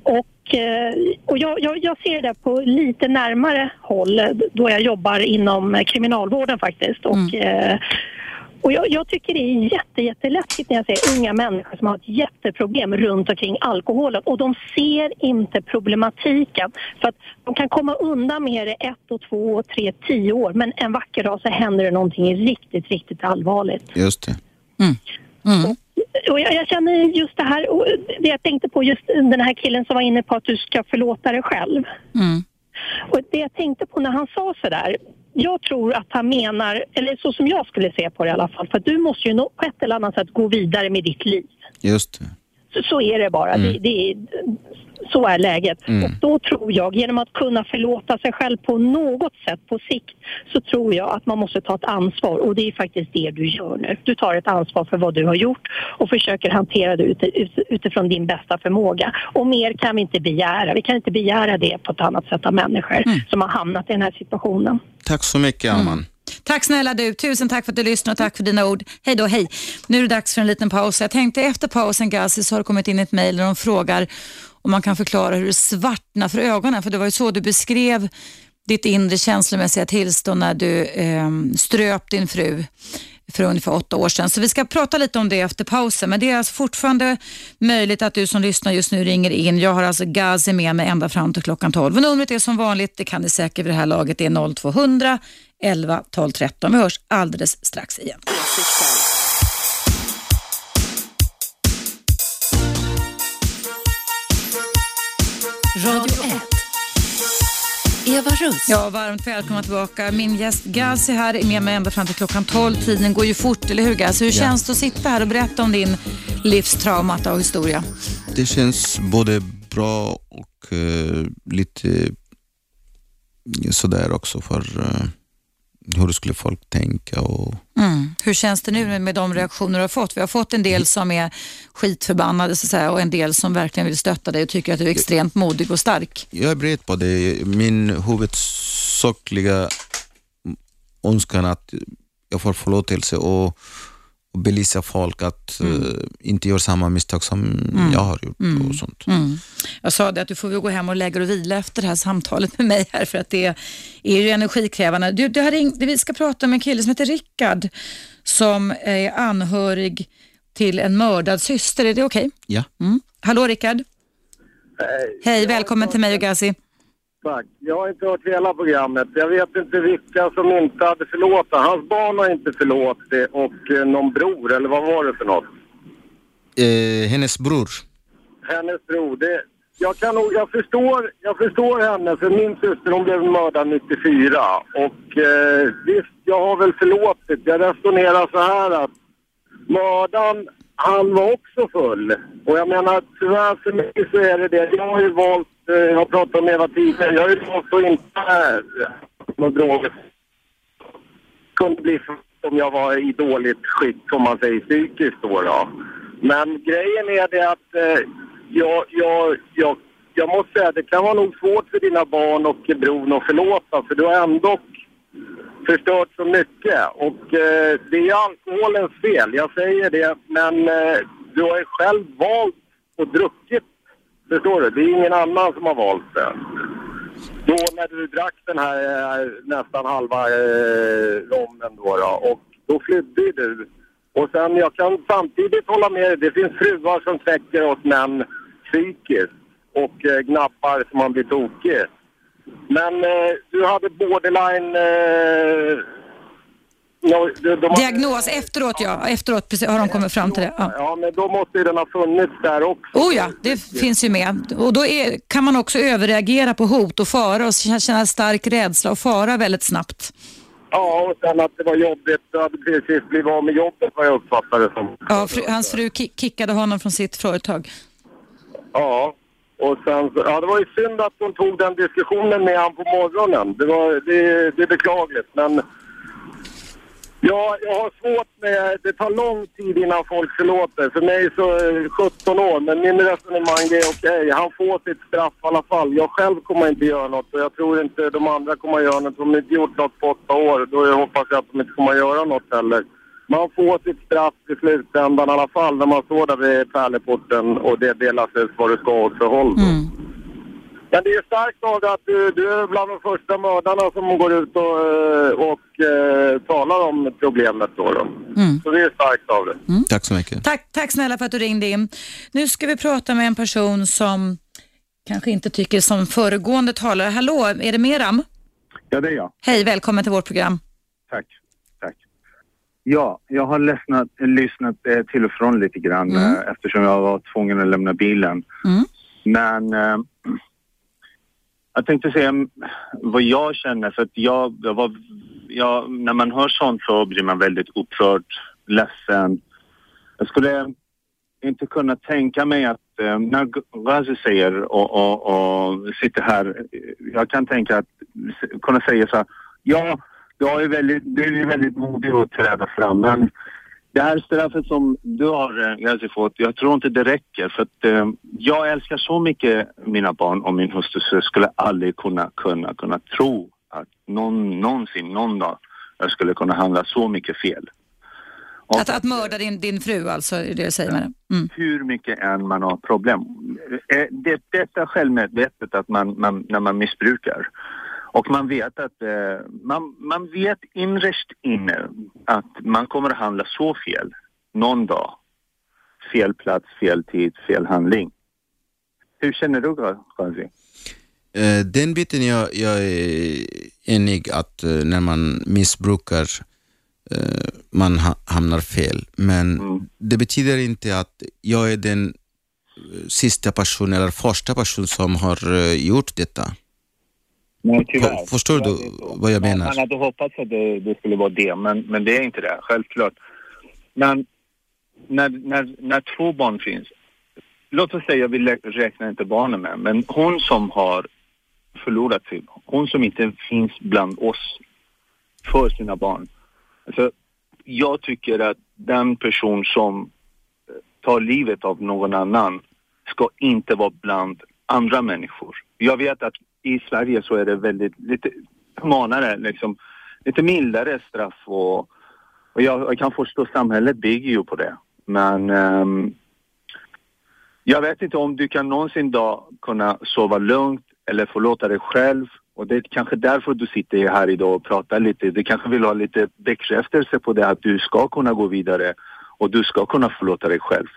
Och, eh, och jag, jag, jag ser det på lite närmare håll eh, då jag jobbar inom kriminalvården faktiskt. Och, eh, och jag, jag tycker det är jätte, jätteläskigt när jag ser unga människor som har ett jätteproblem runt omkring alkoholen och de ser inte problematiken. För att de kan komma undan med det ett och två och tre, tio år men en vacker dag så händer det någonting riktigt, riktigt allvarligt. Just det. Och jag, jag känner just det här, och det jag tänkte på just den här killen som var inne på att du ska förlåta dig själv. Och det jag tänkte på när han sa sådär, jag tror att han menar, eller så som jag skulle se på det i alla fall, för att du måste ju på ett eller annat sätt gå vidare med ditt liv. Just det. Så, så är det bara. Mm. Det, det är, så är läget. Mm. Och då tror jag, genom att kunna förlåta sig själv på något sätt på sikt, så tror jag att man måste ta ett ansvar. Och det är faktiskt det du gör nu. Du tar ett ansvar för vad du har gjort och försöker hantera det utifrån din bästa förmåga. Och mer kan vi inte begära. Vi kan inte begära det på ett annat sätt av människor som har hamnat i den här situationen. Tack så mycket, Alman. Tack snälla du. Tusen tack för att du lyssnade och tack för dina ord. Hej då, hej. Nu är det dags för en liten paus. Jag tänkte efter pausen, Gazi, så har det kommit in ett mejl där de frågar och man kan förklara hur det svartnar för ögonen. För det var ju så du beskrev ditt inre känslomässiga tillstånd när du eh, ströp din fru för ungefär åtta år sedan. Så vi ska prata lite om det efter pausen. Men det är alltså fortfarande möjligt att du som lyssnar just nu ringer in. Jag har alltså Gazi med mig ända fram till klockan 12. Och numret är som vanligt, det kan ni säkert vid det här laget, det är 0200 11 12 13. Vi hörs alldeles strax igen. Radio 1. Eva Russ. Ja, varmt välkomna tillbaka. Min gäst Gazi här är med mig ända fram till klockan 12. Tiden går ju fort, eller hur Gazi? Hur Ja. känns det att sitta här och berätta om din livstraumata och historia? Det känns både bra och eh, lite sådär också för eh, hur skulle folk tänka och Mm. Hur känns det nu med de reaktioner du har fått? Vi har fått en del som är skitförbannade så säga, och en del som verkligen vill stötta dig och tycker att du är extremt modig och stark. Jag är beredd på det. Min huvudsakliga önskan att jag får förlåtelse och, och belysa folk att eh, inte göra samma misstag som Mm. jag har gjort Mm. och sånt. Mm. Jag sa det att du får gå hem och lägga dig och vila efter det här samtalet med mig här för att det är ju energikrävande. Du, du har ringt, vi ska prata med en kille som heter Rickard som är anhörig till en mördad syster. Är det okej? Ja. Mm. Hallå Rickard. Hej. Hej, välkommen till mig och Gazi. Tack. Jag har inte hört hela programmet. Jag vet inte vilka som inte hade förlåtit. Hans barn har inte förlåtit och eh, någon bror, eller vad var det för något? Eh, hennes bror. Hennes bror. Det, jag, kan jag, förstår, jag förstår henne, för min syster hon blev mördad 94. Och eh, visst, jag har väl förlåtit. Jag resonerar så här att mördaren, han var också full. Och jag menar, tyvärr för mig så är det det. Jag har ju valt, Eh, jag har pratat om Eva tidigare, jag har ju valt att inte äh, några droger. kunde bli för om jag var i dåligt skick, om man säger psykiskt då. då. Men grejen är det att eh, jag, jag, jag, jag måste säga det kan vara nog svårt för dina barn och bron att förlåta för du har ändå förstört så mycket. Och eh, det är alkoholens fel, jag säger det. Men eh, du har ju själv valt och druckit. Förstår du? Det är ingen annan som har valt det. Då när du drack den här eh, nästan halva eh, rommen då, då och då flydde ju du. Och sen jag kan samtidigt hålla med dig, det finns fruar som täcker oss män psykiskt och eh, gnappar som man blir tokig. Men eh, du hade borderline... Eh, no, de, de, Diagnos efteråt ja, efteråt precis, har de kommit fram till det. Ja. Ja, men då måste ju den ha funnits där också. Oh ja, det finns ju med. Och då är, kan man också överreagera på hot och fara och känna stark rädsla och fara väldigt snabbt. Ja, och sen att det var jobbigt. Du hade precis blivit av med jobbet vad jag uppfattade det som. Ja, fru, hans fru ki- kickade honom från sitt företag. Ja, och sen så, ja det var ju synd att hon tog den diskussionen med han på morgonen. Det var, det, det är beklagligt men Ja, jag har svårt med... Det tar lång tid innan folk förlåter. För mig så eh, är 17 år, men min resonemang är okej. Han får sitt straff i alla fall. Jag själv kommer inte göra något och jag tror inte de andra kommer göra något. De har inte gjort något på åtta år. Då hoppas jag att de inte kommer göra något heller. Man får sitt straff i slutändan i alla fall när man står där vid pärleporten och det delas ut vad du ska åt för håll. då. Mm. Men det är starkt av att du, du är bland de första mördarna som går ut och, eh, och eh, talar om problemet då. då. Så det är starkt av dig. Tack så mycket. Tack, tack snälla för att du ringde in. Nu ska vi prata med en person som kanske inte tycker som föregående talare. Hallå, är det Meram? Ja, det är jag. Hej, välkommen till vårt program. Tack. Tack. Ja, jag har lyssnat, lyssnat eh, till och från lite grann Mm. eftersom jag var tvungen att lämna bilen. Men eh, jag tänkte säga vad jag känner för att jag, jag var, jag, när man hör sånt så blir man väldigt upprörd, ledsen. Jag skulle inte kunna tänka mig att eh, när Ghazi säger och, och, och sitter här, jag kan tänka att kunna säga så här, ja, jag är väldigt, du är väldigt modig att träda fram men det här straffet som du har eh, Ghazi fått, jag tror inte det räcker för att eh, jag älskar så mycket mina barn och min hustru så jag skulle aldrig kunna, kunna, kunna tro att någon, någonsin, någon dag jag skulle kunna handla så mycket fel. Att, att mörda din, din fru alltså, är det du säger med det? Mm. hur mycket än man har problem. Eh, Det, detta självmedvetet att man, man, när man missbrukar. Och man vet att eh, man, man vet innerst inne att man kommer att handla så fel någon dag. Fel plats, fel tid, fel handling. Hur känner du Ghazi? Eh, Den biten jag, jag är enig att eh, när man missbrukar eh, man ha, hamnar fel. Men det betyder inte att jag är den sista personen eller första person som har gjort detta. Nej, tyvärr. För- förstår du vad jag menar? Man hade hoppats att det, det skulle vara det, men, men det är inte det, självklart. Men när, när, när två barn finns, låt oss säga, vi räknar inte barnen med, men hon som har förlorat sig, hon som inte finns bland oss för sina barn. Alltså, jag tycker att den person som tar livet av någon annan ska inte vara bland andra människor. Jag vet att i Sverige så är det väldigt lite humanare, liksom, lite mildare straff och, och jag, jag kan förstå samhället bygger ju på det. Men um, jag vet inte om du kan någonsin då kunna sova lugnt eller förlåta dig själv. Och det är kanske därför du sitter här idag och pratar lite. Du kanske vill ha lite bekräftelse på det att du ska kunna gå vidare och du ska kunna förlåta dig själv.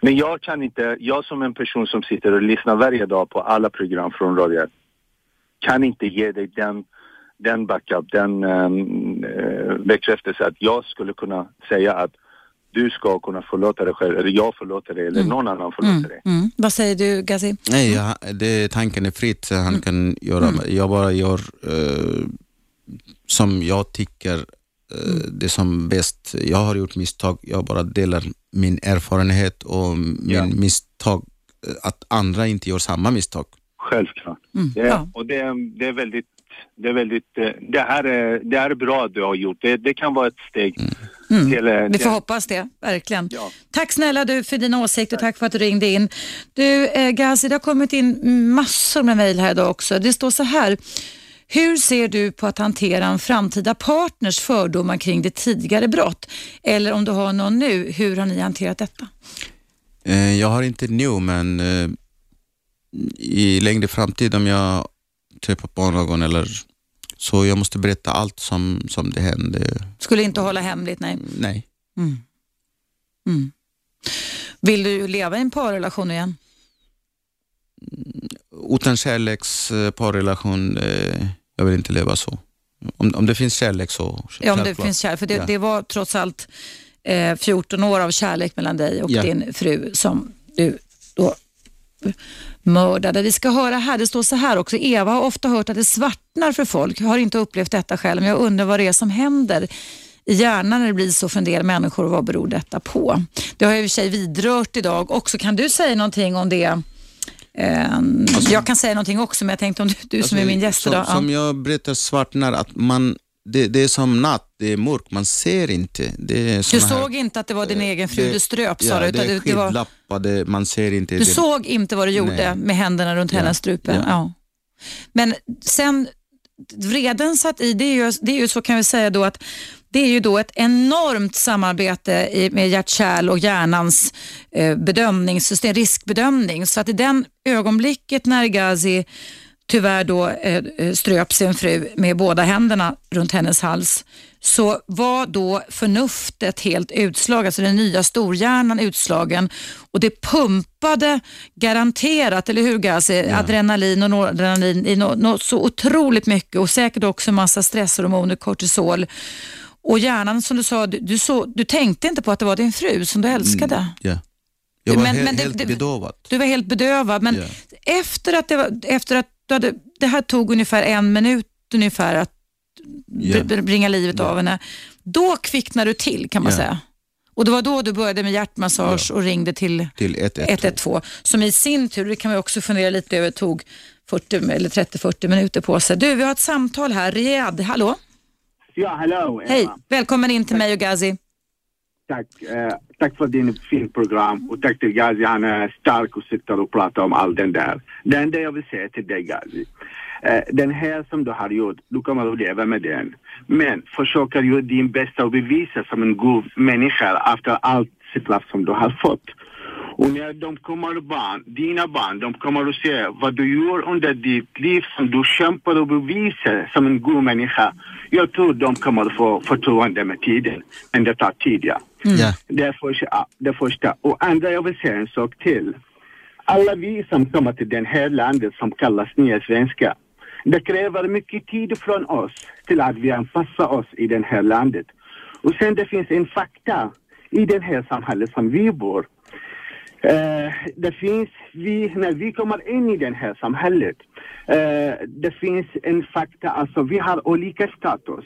Men jag kan inte, jag som en person som sitter och lyssnar varje dag på alla program från Radio 1, kan inte ge dig den, den backup, den um, bekräftelse att jag skulle kunna säga att du ska kunna förlåta dig själv, eller jag förlåter dig, eller någon annan förlåter dig. Mm. Vad säger du Gazi? Nej, jag, det, tanken är fritt. Han kan göra, jag bara gör eh, som jag tycker eh, det är som bäst. Jag har gjort misstag, jag bara delar min erfarenhet och min misstag, eh, att andra inte gör samma misstag. Självklart. Mm. Det, är- Och det, är- det är väldigt, det är väldigt, eh, det här är, det här är bra att du har gjort. Det, det kan vara ett steg till... eh, Vi får hoppas det, verkligen. Tack snälla du för dina åsikter och tack för att du ringde in. Du eh, Gazi, det har kommit in massor med mejl här idag också. Det står så här. Hur ser du på att hantera en framtida partners fördomar kring det tidigare brott? Eller om du har någon nu, hur har ni hanterat detta? Eh, jag har inte nu, men i längre framtid om jag träffar på någon eller så jag måste berätta allt som, som det hände. Skulle inte hålla hemligt, nej. Nej. Mm. Mm. Vill du leva i en parrelation igen? Utan kärleksparrelation, eh, jag vill inte leva så. Om, om det finns kärlek så Ja, om det självklart. finns kärlek. För det, Ja. det var trots allt eh, 14 år av kärlek mellan dig och Ja. din fru som du då mördade. Vi ska höra här, det står så här också. Eva har ofta hört att det svartnar för folk. Jag har inte upplevt detta själv, men jag undrar vad det är som händer i hjärnan när det blir så för en del människor och vad beror detta på? Det har jag i och för sig vidrört idag också. Kan du säga någonting om det? Eh, jag kan säga någonting också, men jag tänkte om du, du som är min gäst Alltså, som, idag. som jag berättar svartnar, att man, det, det är som natt, det är mörkt, man ser inte. Är Du såna här- såg inte att det var din egen fru det- du ströp sa ja, du? utan är det, var, skygglappar, man ser inte. du det, såg inte vad du gjorde Nej. med händerna runt Ja, hennes strupe? Ja. ja. Men sen, vreden satt i, det är, ju, det är ju så kan vi säga då att det är ju då ett enormt samarbete med hjärt-kärl och hjärnans eh, bedömningssystem, riskbedömning. Så att i den ögonblicket när Ghazi tyvärr då eh, eh, ströp sin fru med båda händerna runt hennes hals så var då förnuftet helt utslaget, alltså den nya storhjärnan utslagen och det pumpade garanterat, eller hur Gazi, adrenalin och noradrenalin i något nå, så otroligt mycket och säkert också massa stresshormoner, kortisol och hjärnan som du sa, du, du, så, du tänkte inte på att det var din fru som du älskade. Ja. Jag var Men- he- men det- helt bedövad. Du var helt bedövad, men Ja. efter att, det, var, efter att hade, det här tog ungefär en minut ungefär att br- bringa livet av henne. Då kvicknade du till kan man Ja. säga. Och det var då du började med hjärtmassage och ringde till Till 112. 112 som i sin tur, det kan man också fundera lite över, tog 40 eller 30-40 minuter på sig. Du, vi har ett samtal här. Riyadh, hallå? Ja, hallå. Hej, välkommen in till mig och Gazi. Tack, eh, tack för din fin program och tack till Gazi. Han är stark och sitter och pratar om allt den där. Det enda jag vill säga till dig Gazi. Eh, den här som du har gjort, du kommer att leva med den. Men försöker göra din bästa och bevisa som en god människa efter allt straff som du har fått. Och när de kommer barn, dina barn, de kommer att se vad du gör under ditt liv som du kämpar och bevisar som en god människa. Jag tror de kommer få förtroende med tiden. Men det tar tid, ja. Ja. Det är första. Det första. Och andra, jag vill säga en sak till. Alla vi som kommer till det här landet som kallas nya svenska. Det kräver mycket tid från oss till att vi anpassar oss i det här landet. Och sen det finns en fakta i det här samhället som vi bor. Uh, det finns, vi, när vi kommer in i det här samhället, uh, det finns en fakta, alltså vi har olika status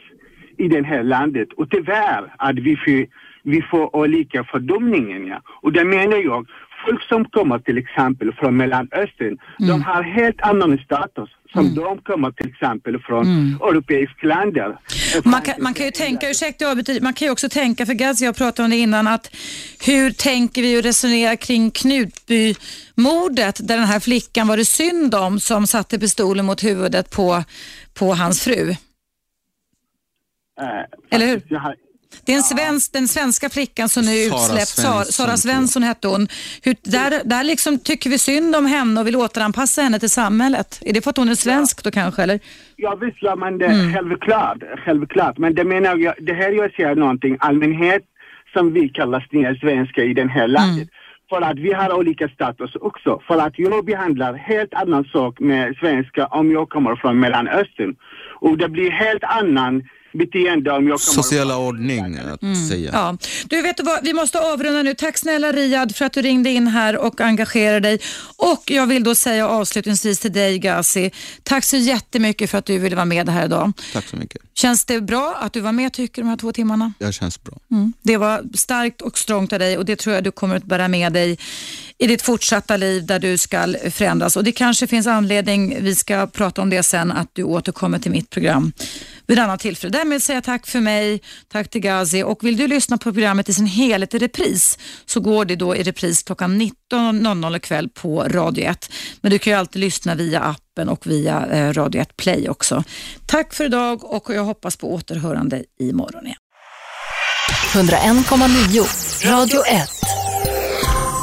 i det här landet och tyvärr att vi får, vi får olika fördömningar. Ja. Och det menar jag, folk som kommer till exempel från Mellanöstern, de har helt annan status som de kommer till exempel från Mm. europeiska länder. Man kan, man kan ju tänka, ursäkta man kan ju också tänka, för Gazi jag pratade om det innan, att hur tänker vi och resonerar kring Knutbymordet där den här flickan var det synd om som satte pistolen mot huvudet på, på hans fru? Eh, Eller hur? Det är en svensk, den svenska flickan som nu är Sara utsläppt, Sara, Svensson, Sara Svensson hette hon. Hur, där där liksom tycker vi synd om henne och vill återanpassa henne till samhället. Är det för att hon är svensk då kanske? Eller? Ja visst gör man det, Mm. självklart, självklart. Men det menar jag, det här jag säger någonting, allmänhet som vi kallar nya svenskar i den här landet. För att vi har olika status också. För att jag behandlar helt annan sak med svenskar om jag kommer från Mellanöstern. Och det blir helt annan beteende om jag Sociala ordning att säga. Ja. Du vet du vad, vi måste avrunda nu. Tack snälla Riyad för att du ringde in här och engagerade dig. Och jag vill då säga avslutningsvis till dig Gazi, tack så jättemycket för att du ville vara med här idag. Tack så mycket. Känns det bra att du var med tycker du de här två timmarna? Det känns bra. Mm. Det var starkt och strångt av dig och det tror jag du kommer att bära med dig i ditt fortsatta liv där du ska förändras. Och Det kanske finns anledning, vi ska prata om det sen, att du återkommer till mitt program vid annat tillfälle. Därmed säger jag tack för mig, tack till Gazi och vill du lyssna på programmet i sin helhet i repris så går det då i repris klockan 19.00 ikväll på Radio 1. Men du kan ju alltid lyssna via appen och via eh, Radio 1 Play också. Tack för idag och jag hoppas på återhörande imorgon igen. 101,9 Radio 1.